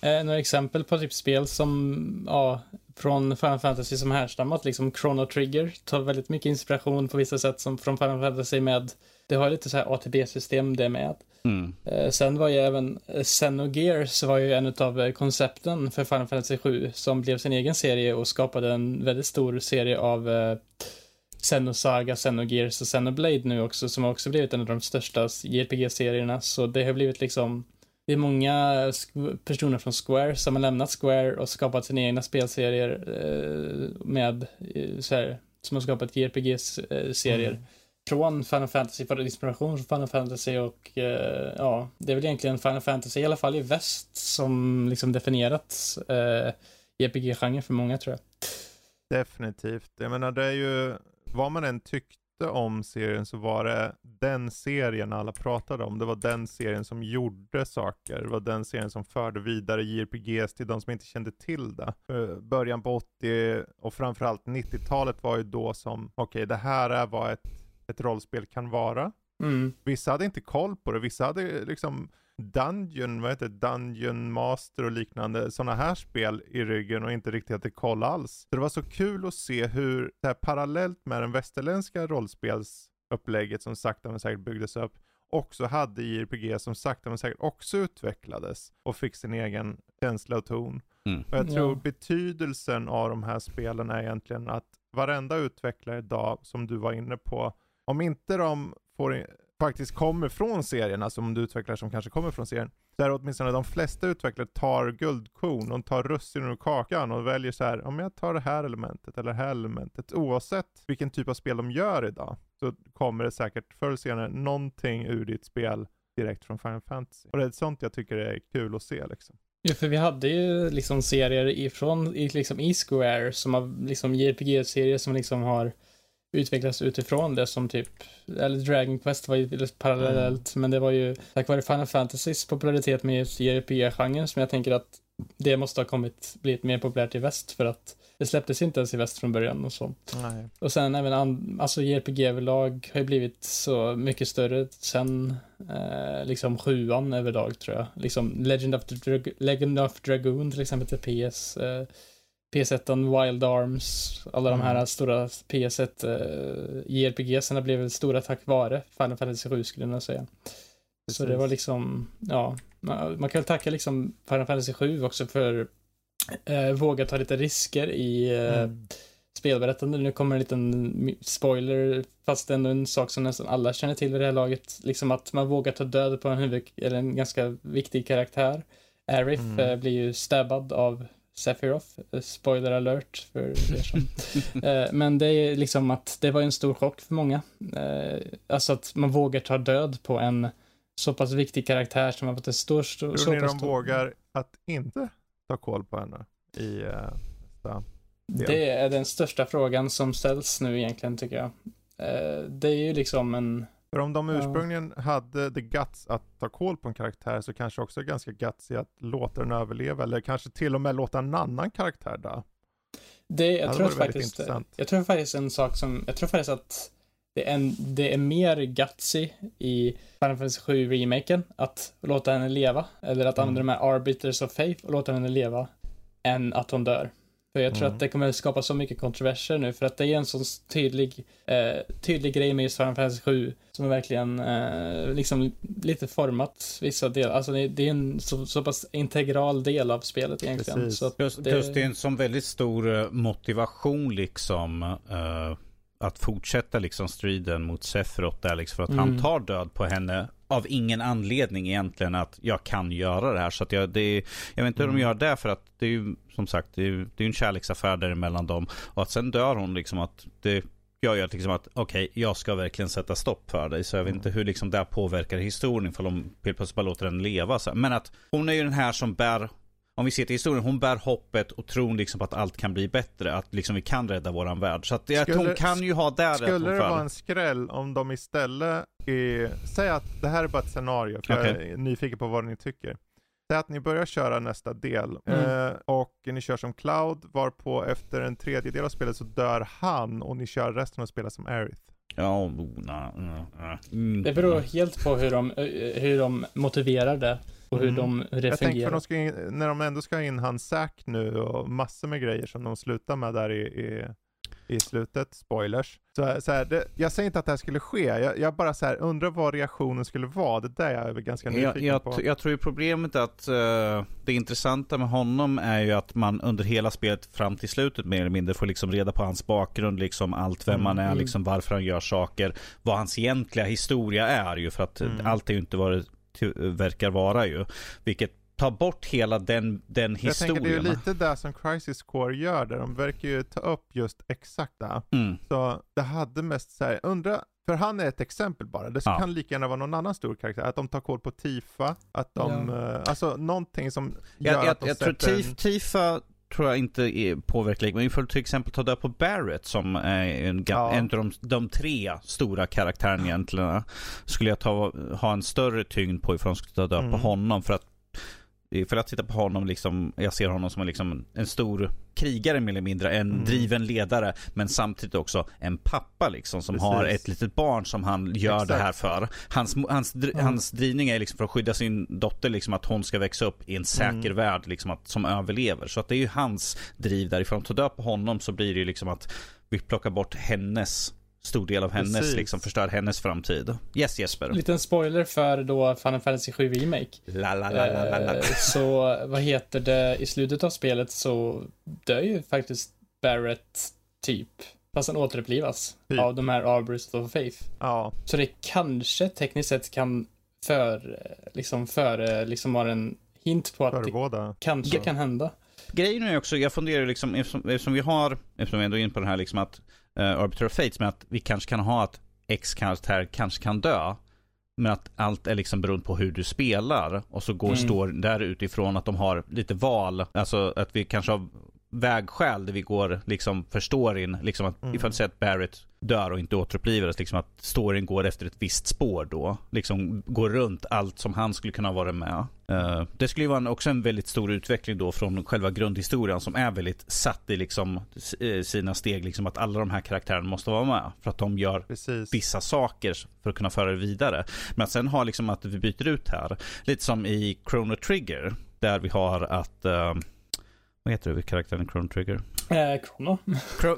Ja. Eh, några exempel på typ spel som, ja, från Final Fantasy som härstammat, liksom Chrono Trigger, tar väldigt mycket inspiration på vissa sätt som från Final Fantasy med, det har lite så här ATB-system det med. Mm. Eh, sen var ju även eh, Xenogears var ju en av eh, koncepten för Final Fantasy 7 som blev sin egen serie och skapade en väldigt stor serie av Xenosaga, Xenogears och Xenoblade nu också som också blivit en av de största JRPG-serierna så det har blivit liksom det är många personer från Square som har lämnat Square och skapat sina egna spelserier eh, med så här, som har skapat JRPG-serier. Mm från Final Fantasy, fått inspiration från Final Fantasy och eh, ja, det är väl egentligen Final Fantasy, i alla fall i väst, som liksom definierat eh, JPG-genren för många tror jag. Definitivt. Jag menar det är ju, vad man än tyckte om serien så var det den serien alla pratade om. Det var den serien som gjorde saker. Det var den serien som förde vidare JRPGs till de som inte kände till det. Början på 80 och framförallt 90-talet var ju då som, okej okay, det här är vad ett ett rollspel kan vara. Mm. Vissa hade inte koll på det, vissa hade liksom Dungeon, vad heter det, Dungeon Master och liknande sådana här spel i ryggen och inte riktigt hade koll alls. Så det var så kul att se hur det här parallellt med den västerländska rollspelsupplägget som sakta men säkert byggdes upp också hade JRPG som sakta men säkert också utvecklades och fick sin egen känsla och ton. Mm. Och jag tror ja. betydelsen av de här spelen är egentligen att varenda utvecklare idag, som du var inne på, om inte de får, faktiskt kommer från serien, alltså om du utvecklar som kanske kommer från serien, där åtminstone de flesta utvecklare tar guldkorn, de tar russinen ur kakan och väljer så här, om jag tar det här elementet eller det här elementet, oavsett vilken typ av spel de gör idag, så kommer det säkert förr eller senare någonting ur ditt spel direkt från Final Fantasy. Och det är sånt jag tycker är kul att se liksom. Ja, för vi hade ju liksom serier ifrån, liksom i Square, som har liksom JRPG-serier som liksom har utvecklas utifrån det som typ, eller Dragon Quest var ju parallellt, mm. men det var ju tack vare Final Fantasys popularitet med JRPG-genren som jag tänker att det måste ha kommit, blivit mer populärt i väst för att det släpptes inte ens i väst från början och så. Nej. Och sen även, alltså JRPG överlag har ju blivit så mycket större sen eh, liksom sjuan överlag tror jag. Liksom Legend of, Dra Legend of Dragoon till exempel till PS. Eh, PS1, Wild Arms, alla de här mm. stora PS1 uh, JRPG-serna blev väl stora tack vare Final Fantasy 7 skulle jag säga. Precis. Så det var liksom, ja, man, man kan väl tacka liksom Final Fantasy 7 också för uh, våga ta lite risker i uh, mm. spelberättande. Nu kommer en liten spoiler, fast ändå en sak som nästan alla känner till i det här laget. Liksom att man vågar ta död på en huvud, eller en ganska viktig karaktär. Arif mm. blir ju stabbad av Sephiroth, eh, spoiler alert för er som. Eh, men det är liksom att det var en stor chock för många. Eh, alltså att man vågar ta död på en så pass viktig karaktär som har fått en stor, stor Tror ni de stor... vågar att inte ta koll på henne i nästa del? Det är den största frågan som ställs nu egentligen tycker jag. det är ju liksom en för om de ursprungligen ja. hade the guts att ta koll på en karaktär så kanske också ganska guts i att låta den överleva eller kanske till och med låta en annan karaktär dö. Det, jag, det tror faktiskt, jag tror faktiskt en sak som, jag tror faktiskt att det är, en, det är mer gutsy i Final Fantasy 7 remaken att låta henne leva eller att använda mm. de här arbiters of faith och låta henne leva än att hon dör. För jag tror mm. att det kommer skapa så mycket kontroverser nu för att det är en sån tydlig, eh, tydlig grej med just Final Fantasy 7 som är verkligen eh, liksom lite format vissa delar. Alltså det, det är en så, så, pass integral del av spelet egentligen. Så plus, det... plus det är en sån väldigt stor eh, motivation liksom. Uh att fortsätta liksom striden mot Sephiroth där liksom för att mm. han tar död på henne av ingen anledning egentligen att jag kan göra det här. Så att jag, det, jag vet inte hur de mm. gör det för att det är ju som sagt det är, det är en kärleksaffär däremellan dem. Och att sen dör hon liksom att det gör ju att liksom att okej, okay, jag ska verkligen sätta stopp för dig. Så jag vet inte hur liksom det påverkar historien för de plötsligt bara låter den leva. Men att hon är ju den här som bär om vi ser till historien, hon bär hoppet och tron liksom på att allt kan bli bättre. Att liksom vi kan rädda våran värld. Så att skulle, hon kan ju ha där Skulle det vara en skräll om de istället är, säg att det här är bara ett scenario, för okay. jag är nyfiken på vad ni tycker. Säg att ni börjar köra nästa del mm. eh, och ni kör som Cloud, varpå efter en tredjedel av spelet så dör han och ni kör resten av spelet som Aerith. Ja, oh, nah, nah, mm. Det beror helt på hur de, hur de motiverar det. Och hur, mm. de, hur det jag fungerar. Jag tänker för de in, när de ändå ska ha in hans Zack nu och massor med grejer som de slutar med där i, i i slutet, spoilers. Så, så här, det, jag säger inte att det här skulle ske, jag, jag bara så här, undrar vad reaktionen skulle vara. Det där jag är ganska nyfiken jag, jag, på. Jag tror ju problemet är att uh, det intressanta med honom är ju att man under hela spelet fram till slutet mer eller mindre får liksom reda på hans bakgrund, liksom allt, vem mm. han är, mm. liksom varför han gör saker, vad hans egentliga historia är ju, för att mm. allt är ju inte vad det verkar vara ju. Vilket ta bort hela den, den historien. Jag tänker det är lite det som Crisis Core gör där. De verkar ju ta upp just exakt det. Mm. Så det hade mest såhär, undra, för han är ett exempel bara. Det ja. kan lika gärna vara någon annan stor karaktär. Att de tar koll på Tifa, att de, ja. uh, alltså någonting som gör jag, att de jag, jag tror. Tifa tror jag inte är påverklig. Men vi får till exempel ta död på Barrett som är en, ja. en av de, de, tre stora karaktärerna egentligen. Skulle jag ta, ha en större tyngd på ifall de skulle ta död mm. på honom. För att för att titta på honom, liksom, jag ser honom som liksom en stor krigare mer eller mindre, en mm. driven ledare, men samtidigt också en pappa liksom som Precis. har ett litet barn som han gör Exakt. det här för. Hans, hans, mm. hans drivning är liksom för att skydda sin dotter, liksom att hon ska växa upp i en säker mm. värld liksom att, som överlever. Så att det är ju hans driv därifrån. Att ta död på honom så blir det ju liksom att vi plockar bort hennes stor del av hennes, Precis. liksom förstör hennes framtid. Yes Jesper. Liten spoiler för då Final Fantasy 7 Remake. La, la, la, la, la, la. Så vad heter det, i slutet av spelet så dör ju faktiskt Barrett typ. Fast han återupplivas typ. av de här Arbors of Faith. Ja. Så det kanske tekniskt sett kan för, liksom för, liksom vara en hint på att Förbåda. det kanske kan hända. Grejen är också, jag funderar liksom, eftersom, eftersom vi har, eftersom vi ändå är inne på den här liksom att uh, Arbiter of Fates med att vi kanske kan ha att X-karaktär kanske kan dö. Men att allt är liksom beroende på hur du spelar. Och så går, mm. står där utifrån att de har lite val. Alltså att vi kanske har vägskäl där vi går liksom för storyn. Liksom att mm. ifall att Barrett dör och inte återupplivas. Liksom att storyn går efter ett visst spår då. Liksom går runt allt som han skulle kunna vara med. Uh, det skulle ju vara en, också en väldigt stor utveckling då från själva grundhistorien som är väldigt satt i liksom eh, sina steg. Liksom att alla de här karaktärerna måste vara med. För att de gör Precis. vissa saker för att kunna föra det vidare. Men att sen ha liksom att vi byter ut här. Lite som i Chrono Trigger. Där vi har att uh, vad heter det, karaktären Chrono Trigger? Eh. Chrono,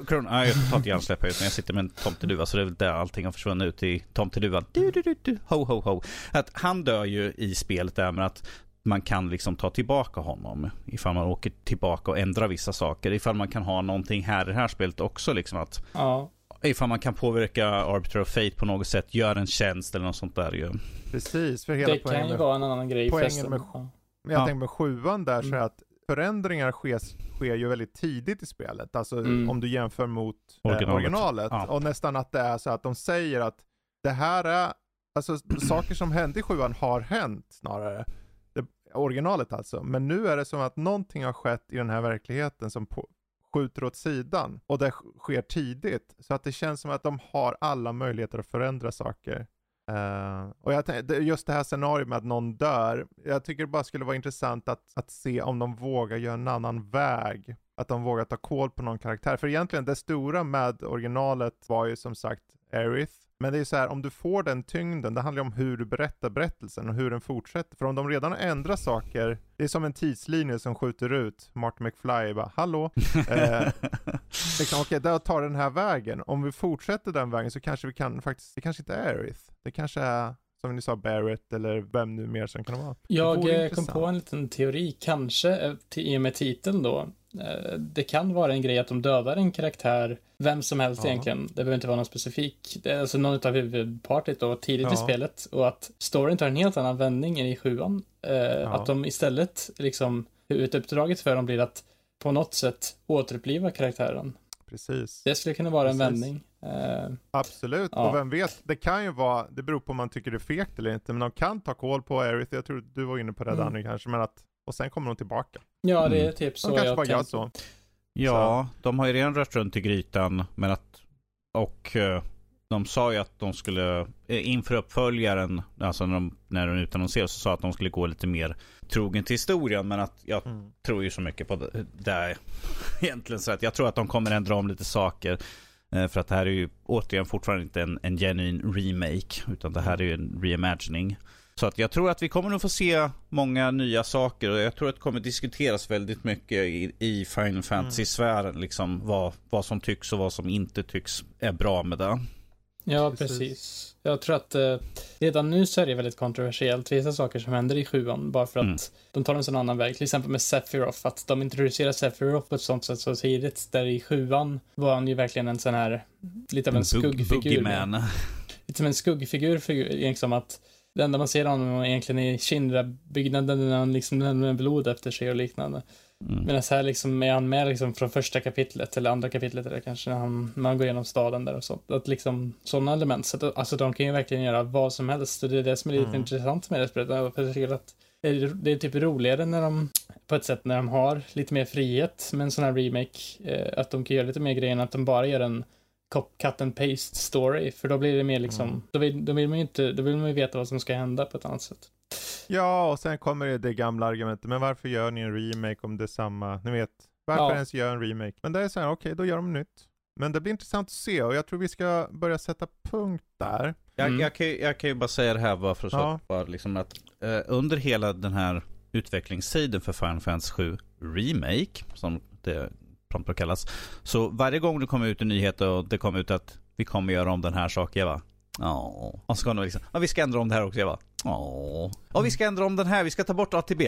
Chrono ja, jag tar inte hjärnsläpp utan jag sitter med en tomteduva så det är väl där allting har försvunnit ut i tomteduvan. Du, du, du, du, ho, ho, ho. Att han dör ju i spelet där med att man kan liksom ta tillbaka honom ifall man åker tillbaka och ändrar vissa saker. Ifall man kan ha någonting här i det här spelet också liksom att ja. Ifall man kan påverka Arbiter of Fate på något sätt, gör en tjänst eller något sånt där ju. Precis, för hela det poängen. Det kan ju vara en annan grej Poängen med, ja. jag ja. tänker med sjuan där mm. så att förändringar sker, sker ju väldigt tidigt i spelet. Alltså mm. om du jämför mot eh, originalet. Eh, originalet. Ja. Och nästan att det är så att de säger att det här är, alltså saker som hände i sjuan har hänt snarare. Det, originalet alltså. Men nu är det som att någonting har skett i den här verkligheten som på, skjuter åt sidan. Och det sker tidigt. Så att det känns som att de har alla möjligheter att förändra saker. Uh, och jag tänkte, just det här scenariot med att någon dör, jag tycker det bara skulle vara intressant att, att se om de vågar göra en annan väg. Att de vågar ta koll på någon karaktär. För egentligen det stora med originalet var ju som sagt Aerith. Men det är så här, om du får den tyngden, det handlar om hur du berättar berättelsen och hur den fortsätter. För om de redan ändrar saker, det är som en tidslinje som skjuter ut. Martin McFly bara, hallå? eh, liksom, Okej, okay, tar den här vägen. Om vi fortsätter den vägen så kanske vi kan faktiskt, det kanske inte är Aerith. Det kanske är som ni sa, Barrett eller vem nu mer som kan vara. Jag eh, kom på en liten teori, kanske eh, i och med titeln då. Eh, det kan vara en grej att de dödar en karaktär, vem som helst ja. egentligen. Det behöver inte vara någon specifik, alltså någon av huvudpartyt då, tidigt ja. i spelet. Och att storyn tar en helt annan vändning än i sjuan. Ja. Att de istället, liksom, huvuduppdraget för dem blir att på något sätt återuppliva karaktären. Precis. Det skulle kunna vara Precis. en vändning. Uh, Absolut, ja. och vem vet, det kan ju vara, det beror på om man tycker det är fegt eller inte, men de kan ta koll på Aerith, jag tror du var inne på det mm. Danny kanske, men att, och sen kommer de tillbaka. Ja, det är mm. typ så de kanske bara gör så. Ja, så. de har ju redan rört runt i grytan, men att, och uh, de sa ju att de skulle, eh, inför uppföljaren, alltså när de, när de utannonserade så sa att de skulle gå lite mer trogen till historien. Men att jag mm. tror ju så mycket på det, det egentligen. Så att jag tror att de kommer ändra om lite saker. Eh, för att det här är ju återigen fortfarande inte en, en genuin remake. Utan det här är ju en reimagining. Så att jag tror att vi kommer nog få se många nya saker och jag tror att det kommer diskuteras väldigt mycket i, i Final Fantasy-sfären. Liksom vad, vad som tycks och vad som inte tycks är bra med det. Ja, precis. precis. Jag tror att eh, redan nu så är det väldigt kontroversiellt vissa saker som händer i sjuan bara för att mm. de tar en sån annan väg. Till exempel med Sephiroth, att de introducerar Sephiroth på ett sånt sätt så tidigt. Där i sjuan var han ju verkligen en sån här, lite av en, en skuggfigur. Lite som en skuggfigur, för, liksom att det enda man ser honom egentligen i Shinra-byggnaden när han liksom lämnar blod efter sig och liknande. Mm. Medan här liksom är han med liksom från första kapitlet eller andra kapitlet eller kanske när han, han går igenom staden där och så. Att liksom sådana element, så att, alltså de kan ju verkligen göra vad som helst och det är det som är lite mm. intressant med det spelet. Att det är typ roligare när de, på ett sätt när de har lite mer frihet med en sån här remake, eh, att de kan göra lite mer grejer än att de bara gör en cut and paste story, för då blir det mer liksom, mm. då, vill, då vill man ju inte, då vill man ju veta vad som ska hända på ett annat sätt. Ja, och sen kommer det, det gamla argumentet, men varför gör ni en remake om det är samma, ni vet, varför ja. ens göra en remake? Men det är så här, okej, okay, då gör de nytt. Men det blir intressant att se och jag tror vi ska börja sätta punkt där. Jag, mm. jag, kan, jag kan ju bara säga det här bara för att ja. bara liksom att eh, under hela den här utvecklingstiden för Final Fantasy 7 Remake, som det prompt kallas. Så varje gång det kommer ut en nyhet och det kommer ut att vi kommer göra om den här saken, bara Ja. Och så kommer de liksom, ja vi ska ändra om det här också. Bara, ja. Ja vi ska ändra om den här, vi ska ta bort ATB.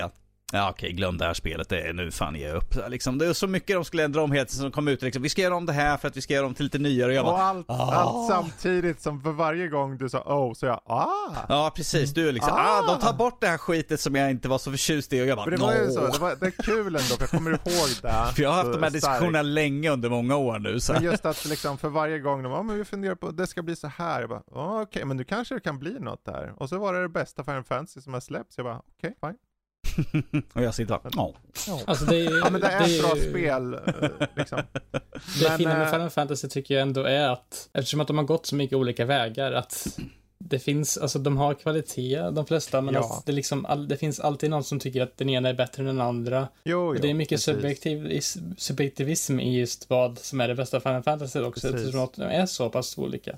Ja okej, glöm det här spelet. Det är nu fan ge upp. Liksom, det är så mycket de skulle ändra om hela som kom ut. Liksom. Vi ska göra om det här för att vi ska göra om till lite nyare. Och, jag bara, och allt, ah. allt samtidigt som för varje gång du sa oh, så jag ah. Ja precis, du är liksom ah. ah. de tar bort det här skitet som jag inte var så förtjust i och jag bara det var ju så, det, var, det är kul ändå för jag kommer ihåg det. för jag har haft de här diskussionerna länge under många år nu. Så. Men just att liksom för varje gång de, ja men vi funderar på, det ska bli så här. Jag bara, okej okay, men nu kanske det kan bli något där. Och så var det det bästa Final Fantasy som har släppts. Jag bara, okej, okay, fine. Och jag sitter bara, oh. Alltså det är, ja men det är ett bra spel. Eh, liksom. Det men, fina med eh, Final Fantasy tycker jag ändå är att, eftersom att de har gått så mycket olika vägar, att det finns, alltså de har kvalitet, de flesta, men ja. att det, liksom, all, det finns alltid någon som tycker att den ena är bättre än den andra. Jo, jo, det är mycket subjektiv, subjektivism i just vad som är det bästa Final Fantasy också, precis. eftersom att de är så pass olika.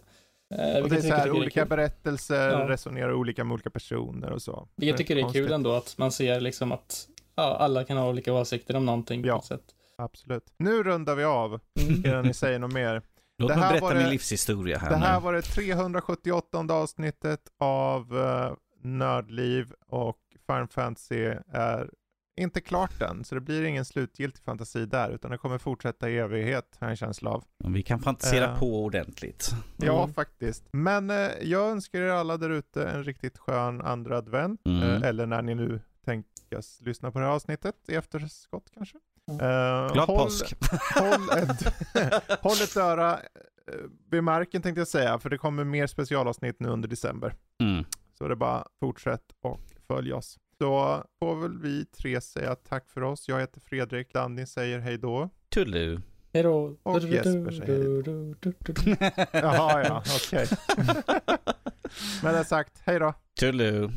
Eh, och det är så här, olika är berättelser, ja. resonerar olika med olika personer och så. Jag tycker det är konstigt. kul ändå att man ser liksom att ja, alla kan ha olika åsikter om någonting ja, på ett sätt. Absolut. Nu rundar vi av mm. innan ni säger något mer. Låt mig berätta min livshistoria här Det här nu. var det 378 avsnittet av uh, Nördliv och Final Fantasy är inte klart än, så det blir ingen slutgiltig fantasi där, utan det kommer fortsätta i evighet, har jag en känsla av. Vi kan fantisera uh, på ordentligt. Ja, mm. faktiskt. Men uh, jag önskar er alla där ute en riktigt skön andra advent, mm. uh, eller när ni nu tänkas lyssna på det här avsnittet i efterskott kanske. Uh, Glad håll, påsk! håll, ett, håll ett öra vid marken tänkte jag säga, för det kommer mer specialavsnitt nu under december. Mm. Så det är bara fortsätt och följ oss. Då får väl vi tre säga tack för oss. Jag heter Fredrik, Danny säger hej då. Tullu. Hej då. Och Jesper säger hej Jaha, ja, okej. Okay. Med det sagt, hej då. Tullu.